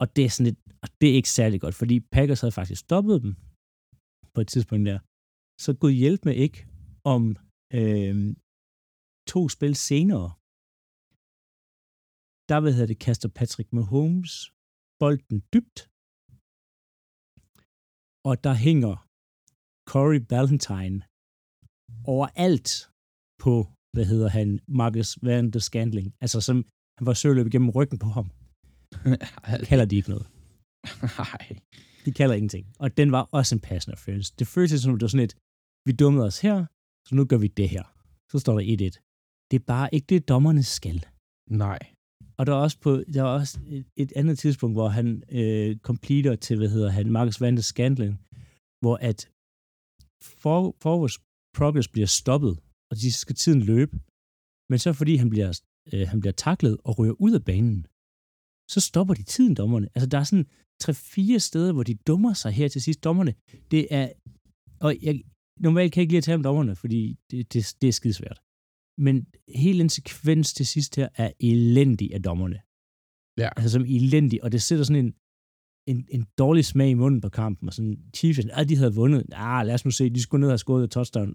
Og det er sådan lidt, og det er ikke særlig godt, fordi Packers havde faktisk stoppet dem på et tidspunkt der. Så Gud hjælp med ikke om øh, to spil senere, der ved det, kaster Patrick Mahomes bolden dybt, og der hænger Corey Ballantyne overalt på, hvad hedder han, Marcus Van der Scandling. Altså, som han var søløb igennem ryggen på ham. Kalder de ikke noget. Nej. De kalder ingenting. Og den var også en pass interference. Det føltes som, det var sådan et, vi dummede os her, så nu gør vi det her. Så står der 1-1. Det er bare ikke det, dommerne skal. Nej. Og der er også, på, der er også et, et andet tidspunkt, hvor han øh, completer til, hvad hedder han, Marcus Van der Scandling, hvor at for, forwards progress bliver stoppet, og de skal tiden løbe. Men så fordi han bliver, øh, han bliver taklet og ryger ud af banen, så stopper de tiden, dommerne. Altså, der er sådan tre-fire steder, hvor de dummer sig her til sidst. Dommerne, det er... Og jeg, normalt kan jeg ikke lide at tale om dommerne, fordi det, det, det er skidesvært. Men hele en sekvens til sidst her er elendig af dommerne. Ja. Altså som elendig, og det sætter sådan en, en, en dårlig smag i munden på kampen, og sådan, Chiefs, ah, de havde vundet. Ah, lad os nu se, de skulle ned og skåret et touchdown.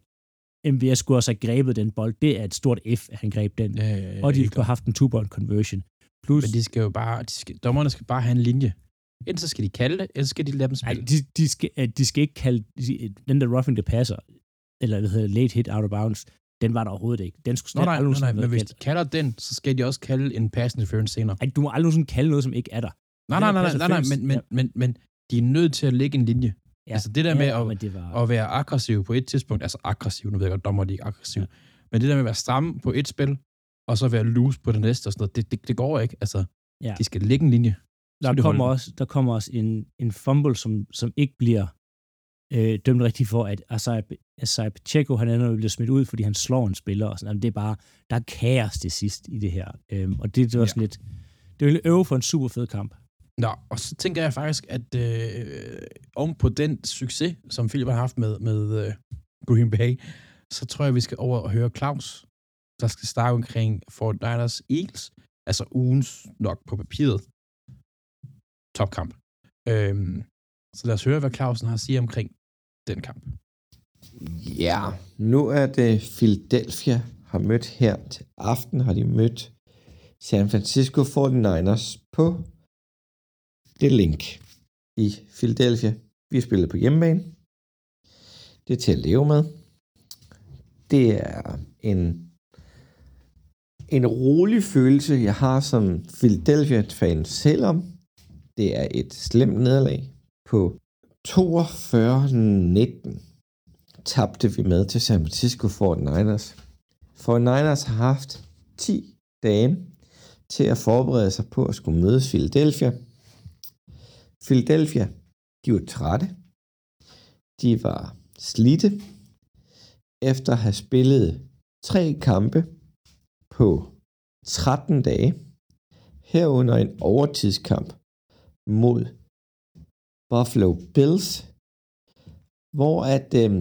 MVS skulle også have grebet den bold. Det er et stort F, at han greb den. Ja, ja, ja, og de skulle have haft en two-point conversion. Plus, Men de skal jo bare, de skal, dommerne skal bare have en linje. Enten så skal de kalde det, eller så skal de lade dem nej, spille. de, de, skal, øh, de skal ikke kalde de- den der roughing the passer, eller hvad hedder late hit out of bounds, den var der overhovedet ikke. Den skulle Nå, nej, aldrig nej, nej, men hvis de kalder den, så skal de også kalde en pass interference senere. Ej, du må aldrig nogensinde kalde noget, som ikke er der. Nej, nej, nej, nej, nej, interference, men, men, ja. men, men de er nødt til at lægge en linje. Ja. Altså det der med at, det var, at være aggressiv på et tidspunkt, altså aggressiv, nu ved jeg godt, dommer de ikke aggressiv, ja. men det der med at være stramme på et spil, og så være loose på det næste og sådan noget, det, det, det går ikke. Altså, Ja. de skal lægge en linje. der kommer, også, der kommer også en, en fumble, som, som ikke bliver øh, dømt rigtigt for, at Asai, Asai Pacheco, han med at blive smidt ud, fordi han slår en spiller. Og sådan. Jamen, det er bare, der er kaos til sidst i det her. Øhm, og det, det var sådan lidt, det en øve for en super fed kamp. Nå, og så tænker jeg faktisk, at øh, oven på den succes, som Philip har haft med, med øh, Green Bay, så tror jeg, vi skal over og høre Claus, der skal snakke omkring Fort Niners Eagles, altså ugens nok på papiret topkamp. Øhm, så lad os høre, hvad Clausen har at sige omkring den kamp. Ja, nu er det Philadelphia har mødt her til aften, har de mødt San Francisco 49ers på det link i Philadelphia. Vi har spillet på hjemmebane. Det er til at leve med. Det er en, en rolig følelse, jeg har som Philadelphia-fan, selvom det er et slemt nederlag på 42-19 tabte vi med til San Francisco 49ers. 49ers har haft 10 dage til at forberede sig på at skulle møde Philadelphia. Philadelphia, de var trætte. De var slidte efter at have spillet tre kampe på 13 dage, herunder en overtidskamp mod Buffalo Bills, hvor at øh,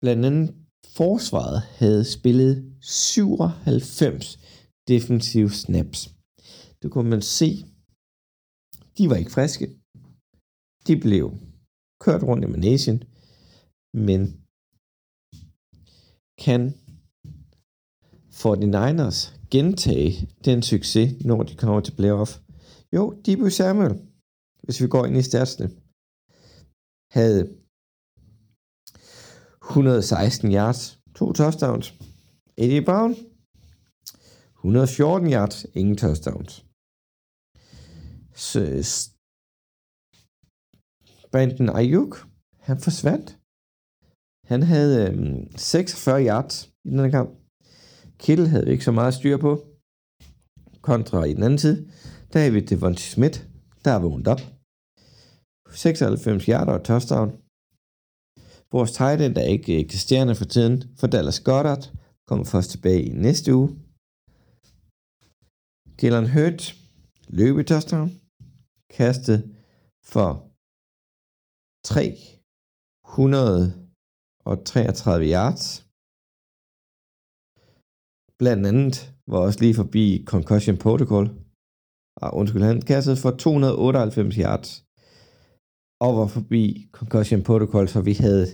blandt andet forsvaret havde spillet 97 defensive snaps. Det kunne man se. De var ikke friske. De blev kørt rundt i managen, men kan 49ers gentage den succes, når de kommer til playoff? Jo, Debo Samuel, hvis vi går ind i statsene, havde 116 yards, to touchdowns. Eddie Brown, 114 yards, ingen touchdowns. Så, Brandon Ayuk, han forsvandt. Han havde øhm, 46 yards i den her kamp. Kittle havde ikke så meget styr på. Kontra i den anden tid, David Devontae Smith, der er vågnet op. 96 yards og touchdown. Vores tight end er ikke eksisterende for tiden, for Dallas Goddard kommer først tilbage i næste uge. Jalen Hurt løb i touchdown, kastet for 333 yards. Blandt andet var også lige forbi concussion protocol. Og undskyld, han kastede for 298 yards og var forbi concussion protocol, så vi havde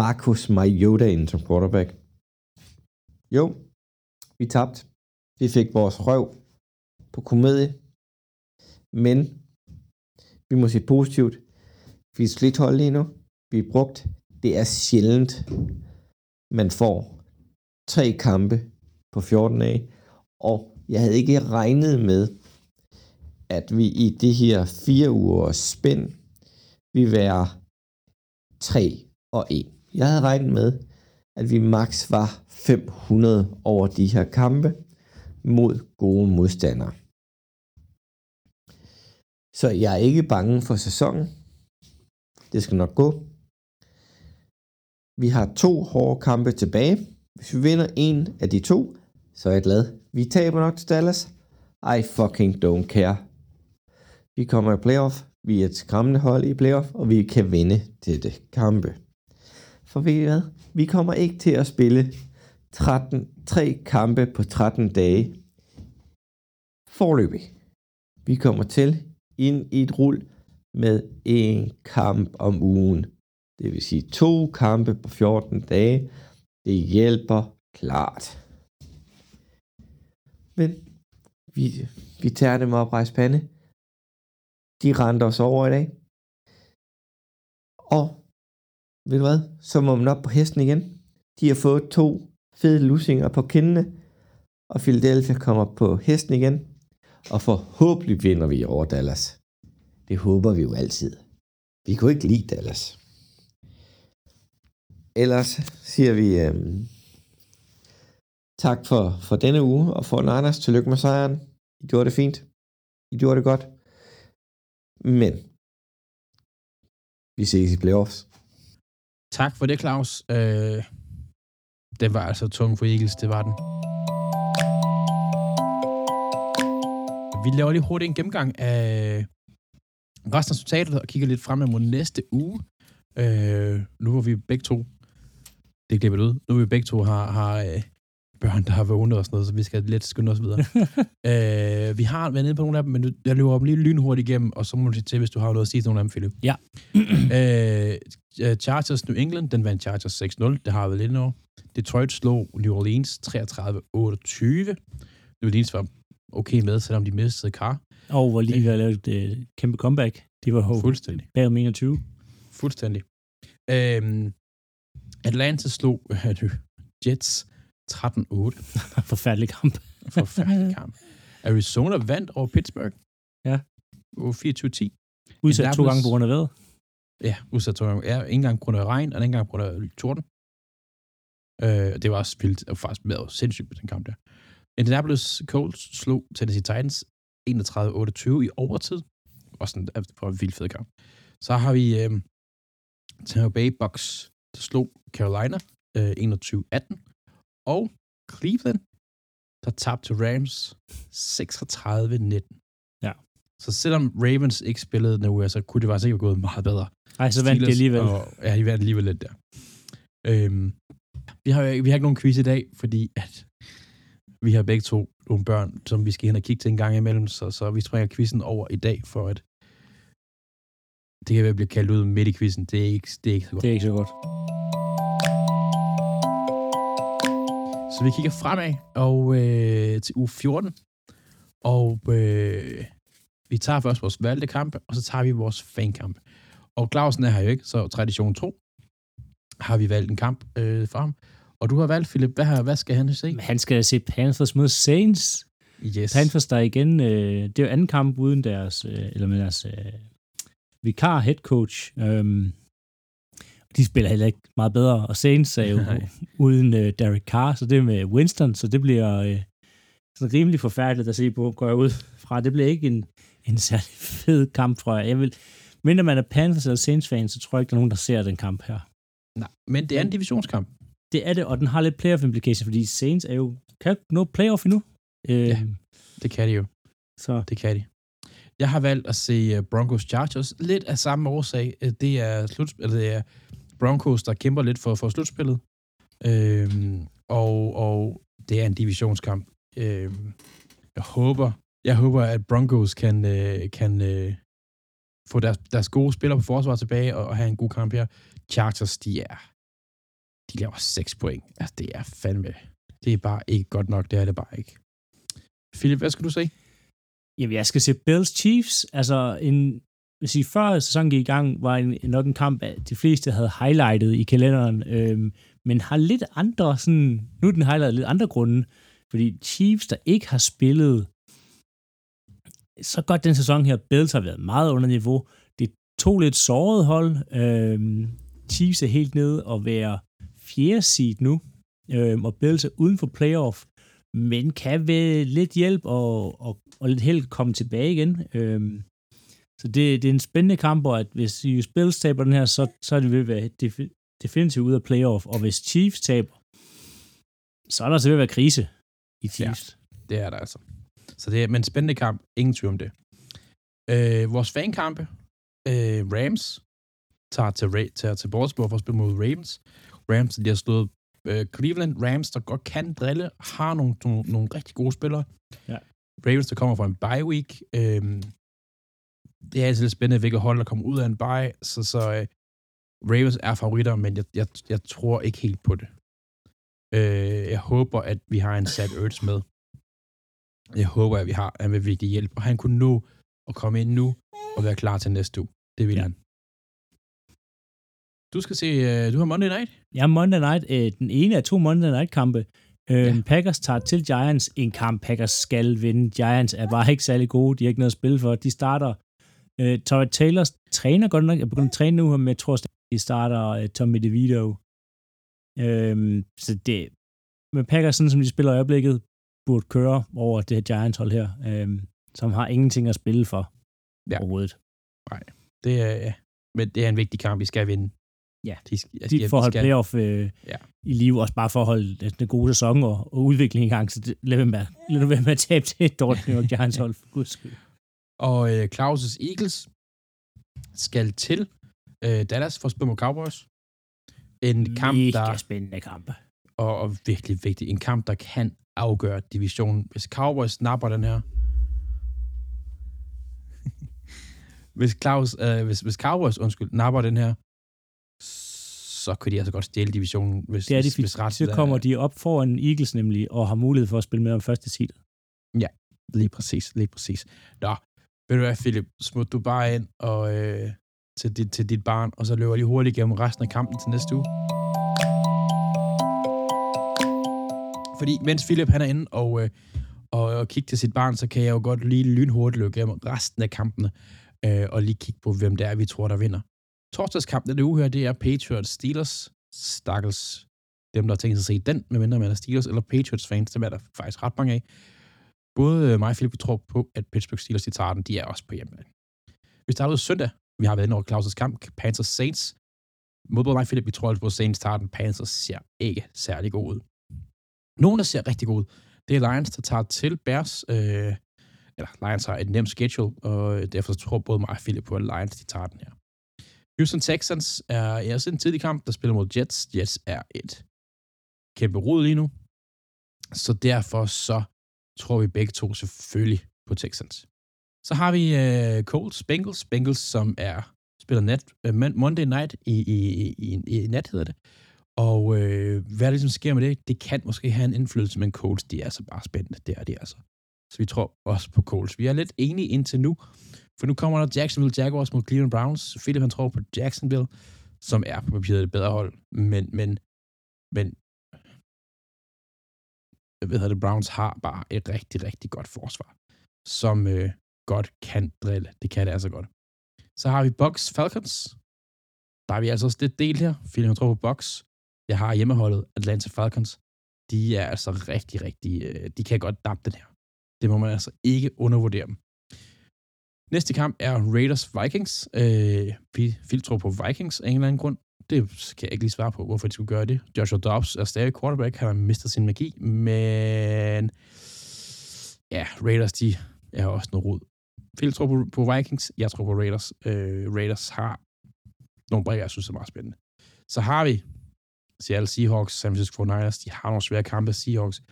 Marcus Mariota ind som quarterback. Jo, vi tabte. Vi fik vores røv på komedie. Men vi må se positivt. Vi er slidt hold lige nu. Vi er brugt. Det er sjældent, man får tre kampe på 14 dage. Og jeg havde ikke regnet med, at vi i det her fire uger spænd vil være 3 og 1. Jeg havde regnet med, at vi maks var 500 over de her kampe, mod gode modstandere. Så jeg er ikke bange for sæsonen. Det skal nok gå. Vi har to hårde kampe tilbage. Hvis vi vinder en af de to, så er jeg glad. Vi taber nok til Dallas. I fucking don't care. Vi kommer i playoff. Vi er et skræmmende hold i playoff, og vi kan vinde dette kampe. For ved I hvad? Vi kommer ikke til at spille 13, 3 kampe på 13 dage. Forløbig. Vi kommer til ind i et rul med en kamp om ugen. Det vil sige to kampe på 14 dage. Det hjælper klart. Men vi, vi tager dem op rejse pande. De rendte os over i dag. Og ved du hvad? Så må man op på hesten igen. De har fået to fede lusinger på kindene. Og Philadelphia kommer på hesten igen. Og forhåbentlig vinder vi over Dallas. Det håber vi jo altid. Vi kunne ikke lide Dallas. Ellers siger vi øhm, tak for, for denne uge, og for Niners, tillykke med sejren. I gjorde det fint. I gjorde det godt. Men vi ses i playoffs. Tak for det, Claus. Øh, den var altså tung for Eagles, det var den. Vi laver lige hurtigt en gennemgang af resten af resultatet og kigger lidt frem mod næste uge. Øh, nu hvor vi begge to, det glipper ud, nu hvor vi begge to har, har øh, børn, der har vågnet og sådan noget, så vi skal lidt skynde os videre. øh, vi har været nede på nogle af dem, men jeg løber op lige lynhurtigt igennem, og så må du til, hvis du har noget at sige til nogle af dem, Philip. Ja. øh, Chargers New England, den vandt Chargers 6-0, det har været lidt over. Detroit slog New Orleans 33-28. New Orleans var okay med, selvom de mistede Carr. Og hvor lige ved at lave et øh, kæmpe comeback. De var jo Fuldstændig. bag om 21. Fuldstændig. Øhm, Atlanta slog øh, Jets 13-8. Forfærdelig kamp. Forfærdelig kamp. Arizona vandt over Pittsburgh. Ja. Over 24-10. Udsat to Indianapolis- gange på grund af vejret. Ja, udsat to gange. Ja, ikke engang på grund af regn, og ikke engang på grund af torden. Øh, det var også vildt, og faktisk med sindssygt på den kamp der. Indianapolis Colts slog Tennessee Titans 31-28 i overtid. Og sådan, det var en vildt fed kamp. Så har vi øh, Tampa Bay Bucks, der slog Carolina øh, 21-18. Og Cleveland, der tabte til Rams 36-19. Ja. Så selvom Ravens ikke spillede nu, så kunne det faktisk ikke have gået meget bedre. Ej, så vandt de alligevel. Og, ja, de vandt alligevel lidt der. Øhm, vi, har, vi har ikke nogen quiz i dag, fordi at vi har begge to nogle børn, som vi skal hen og kigge til en gang imellem, så, så vi springer quizzen over i dag, for at det kan være, blive kaldt ud midt i quizzen. Det er ikke, det er ikke så godt. Det er ikke så godt. Så vi kigger fremad og øh, til uge 14, og øh, vi tager først vores valgte kampe, og så tager vi vores fankamp. Og Clausen er her jo ikke, så tradition 2 har vi valgt en kamp øh, for ham. Og du har valgt, Philip, hvad, har, hvad skal han se? Han skal se Panthers mod Saints. Yes. Panthers, der igen, øh, det er jo anden kamp uden deres, øh, eller med deres øh, vikar head coach. Øhm, de spiller heller ikke meget bedre, og Saints er jo Nej. uden øh, Derek Carr, så det er med Winston, så det bliver øh, sådan rimelig forfærdeligt at se på, går jeg ud fra. Det bliver ikke en, en særlig fed kamp, tror jeg. jeg vil, mindre man er Panthers eller Saints-fan, så tror jeg ikke, der er nogen, der ser den kamp her. Nej, men det er en divisionskamp. Det er det, og den har lidt playoff implication, fordi Saints er jo, kan nå playoff endnu. Øh, Ja. Det kan de jo. Så Det kan de. Jeg har valgt at se øh, Broncos Chargers. Lidt af samme årsag. Øh, Det er, slut, eller det er Broncos, der kæmper lidt for, for slutspillet. Øhm, og, og det er en divisionskamp. Øhm, jeg håber, jeg håber, at Broncos kan, øh, kan øh, få deres, deres gode spillere på forsvar tilbage og, og have en god kamp her. Chargers, de er de laver 6 point. Altså, det er fandme, det er bare ikke godt nok. Det er det bare ikke. Philip, hvad skal du se? Jamen, jeg skal se Bills Chiefs. Altså, en, vil sige, før sæsonen gik i gang, var en, nok en kamp, at de fleste havde highlightet i kalenderen, øh, men har lidt andre, sådan, nu er den highlightet lidt andre grunde, fordi Chiefs, der ikke har spillet så godt den sæson her, Bills har været meget under niveau. Det er to lidt sårede hold. øh, Chiefs er helt nede og være fjerde seed nu, øh, og Bills er uden for playoff. men kan ved lidt hjælp og, og, og lidt held komme tilbage igen. Øh, så det, det er en spændende kamp, og at hvis Bills taber den her, så, så er det ved at være defi- definitivt ude af playoff, og hvis Chiefs taber, så er der så ved at være krise i Chiefs. Ja, det er der altså. Så det er men spændende kamp, ingen tvivl om det. Øh, vores fankampe, øh, Rams, tager til, tager til Baltimore for at spille mod Ravens. Rams, de har slået øh, Cleveland Rams, der godt kan drille, har nogle, nogle, nogle rigtig gode spillere. Ja. Ravens, der kommer fra en bye week. Øh, det er altid lidt spændende, hvilket hold, der kommer ud af en bye. Så, så øh, Ravens er favoritter, men jeg, jeg, jeg tror ikke helt på det. Øh, jeg håber, at vi har en Sad Ertz med. Jeg håber, at vi har en vigtig hjælp, og han kunne nå at komme ind nu og være klar til næste uge. Det vil ja. han. Du skal se, uh, du har Monday Night? Ja, Monday Night. Øh, den ene af to Monday Night-kampe. Øh, ja. Packers tager til Giants. En kamp, Packers skal vinde. Giants er bare ikke særlig gode. De har ikke noget at spille for. De starter... Øh, Torrey Taylors træner godt nok. Jeg begynder at træne nu, men jeg tror, de starter uh, Tommy DeVito. Øh, så det... Men Packers, sådan som de spiller i øjeblikket, burde køre over det her Giants-hold her, øh, som har ingenting at spille for ja. overhovedet. Nej, det er, men det er en vigtig kamp, vi skal vinde. Ja, de, de, de får holdt playoff øh, ja. i liv, også bare for at holde den gode sæson og, og udvikling i gang, så det, lad, være med, lad være med at tabe til et dårligt New York Giants hold, for guds skyld. Og øh, Claus' Eagles skal til øh, Dallas for at spille mod Cowboys. En kamp, Mega der... spændende kamp. Og, og virkelig vigtig. En kamp, der kan afgøre divisionen. Hvis Cowboys snapper den her, hvis, Claus, øh, hvis, hvis Cowboys, undskyld, napper den her, så kan de altså godt stjæle divisionen, hvis, det er de, hvis, ret, så kommer de op foran Eagles nemlig, og har mulighed for at spille med om første seed. Ja, lige præcis, lige præcis. Nå, ved du hvad, Philip, smut du bare ind og, øh, til, dit, til dit barn, og så løber lige hurtigt gennem resten af kampen til næste uge. Fordi mens Philip han er inde og, øh, og, og kigge til sit barn, så kan jeg jo godt lige lynhurtigt løbe gennem resten af kampene, øh, og lige kigge på, hvem det er, vi tror, der vinder. Torsdagskampen denne uge her, det er Patriots Steelers. Stakkels dem, der har tænkt sig at se den, medmindre man er Steelers eller Patriots fans, dem er der faktisk ret mange af. Både øh, mig og Philip, tror på, at Pittsburgh Steelers, de tager den, de er også på hjemmebane. Vi starter ud søndag. Vi har været inde over Claus' kamp, Panthers Saints. Mod både mig og Philip, vi tror at på Saints tager den. Panthers ser ikke særlig god ud. Nogle, der ser rigtig god ud, det er Lions, der tager til Bears. Øh, eller Lions har et nemt schedule, og derfor tror både mig og Philip på, at Lions, de tager den her. Houston Texans er også en tidlig kamp, der spiller mod Jets. Jets er et kæmpe rod lige nu. Så derfor så tror vi begge to selvfølgelig på Texans. Så har vi uh, Colts Bengals. Bengals, som er spiller nat, uh, Monday night i, i, i, i nat, hedder det. Og uh, hvad der ligesom sker med det, det kan måske have en indflydelse, men Colts, de er altså bare spændende. Det er de altså. Så vi tror også på Colts. Vi er lidt enige indtil nu. For nu kommer der Jacksonville Jaguars mod Cleveland Browns. Philip han tror på Jacksonville, som er på papiret et bedre hold. Men, men, men Øh, hvad hedder det, Browns har bare et rigtig, rigtig godt forsvar, som øh, godt kan drille. Det kan det altså godt. Så har vi Bucks Falcons. Der er vi altså også lidt del her. Philip jeg tror på Bucks. Jeg har hjemmeholdet Atlanta Falcons. De er altså rigtig, rigtig... Øh, de kan godt dampe den her. Det må man altså ikke undervurdere dem. Næste kamp er Raiders-Vikings. Øh, vi tror på Vikings af en eller anden grund. Det kan jeg ikke lige svare på, hvorfor de skulle gøre det. Joshua Dobbs er stadig quarterback. Han har mistet sin magi, men ja, Raiders, de er også noget rod. Phil tror på, på Vikings, jeg tror på Raiders. Øh, Raiders har nogle brækker, jeg synes er meget spændende. Så har vi Seattle Seahawks, San Francisco 49ers. De har nogle svære kampe. Seahawks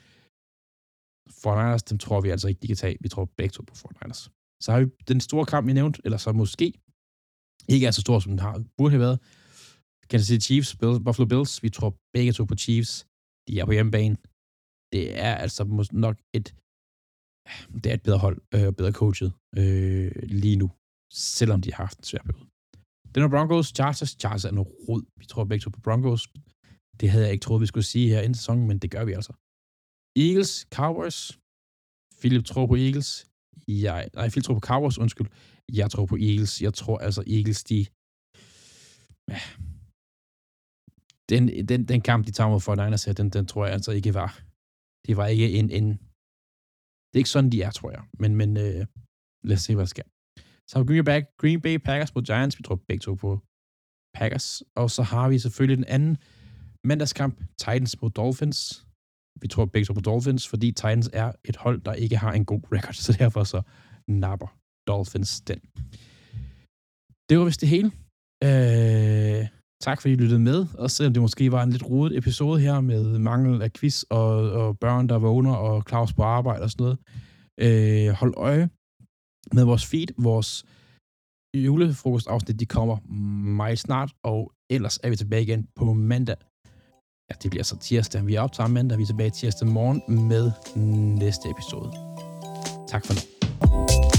49ers, dem tror vi altså ikke, de kan tage. Vi tror begge to på 49ers. Så har vi den store kamp, vi nævnte, eller så måske ikke er så stor, som den har, burde have været. Kansas City Chiefs, Bills, Buffalo Bills. Vi tror begge to på Chiefs. De er på hjemmebane. Det er altså nok et, det er et bedre hold, øh, bedre coachet øh, lige nu, selvom de har haft en svær periode. Den er Broncos, Chargers. Chargers er noget rod. Vi tror begge to på Broncos. Det havde jeg ikke troet, vi skulle sige her inden sæsonen, men det gør vi altså. Eagles, Cowboys. Philip tror på Eagles. Jeg, nej, Philip tror på Cowboys, undskyld. Jeg tror på Eagles. Jeg tror altså, Eagles, de... Den, den, den kamp, de tager mod for Niners her, den, den tror jeg altså ikke var det var ikke en, en det er ikke sådan, de er, tror jeg. Men, men øh, lad os se, hvad der sker. Så har vi Green Bay, Green Bay Packers mod Giants. Vi tror begge to på Packers. Og så har vi selvfølgelig den anden mandagskamp, Titans mod Dolphins. Vi tror begge to på Dolphins, fordi Titans er et hold, der ikke har en god record, så derfor så napper Dolphins den. Det var vist det hele. Øh, tak fordi I lyttede med, og selvom det måske var en lidt rodet episode her med mangel af quiz og, og børn, der vågner, og Claus på arbejde og sådan noget. Øh, hold øje med vores feed, vores julefrokostafsnit, de kommer meget snart, og ellers er vi tilbage igen på mandag. Ja, det bliver så tirsdag. Vi er optaget mandag, vi er tilbage tirsdag morgen med næste episode. Tak for nu.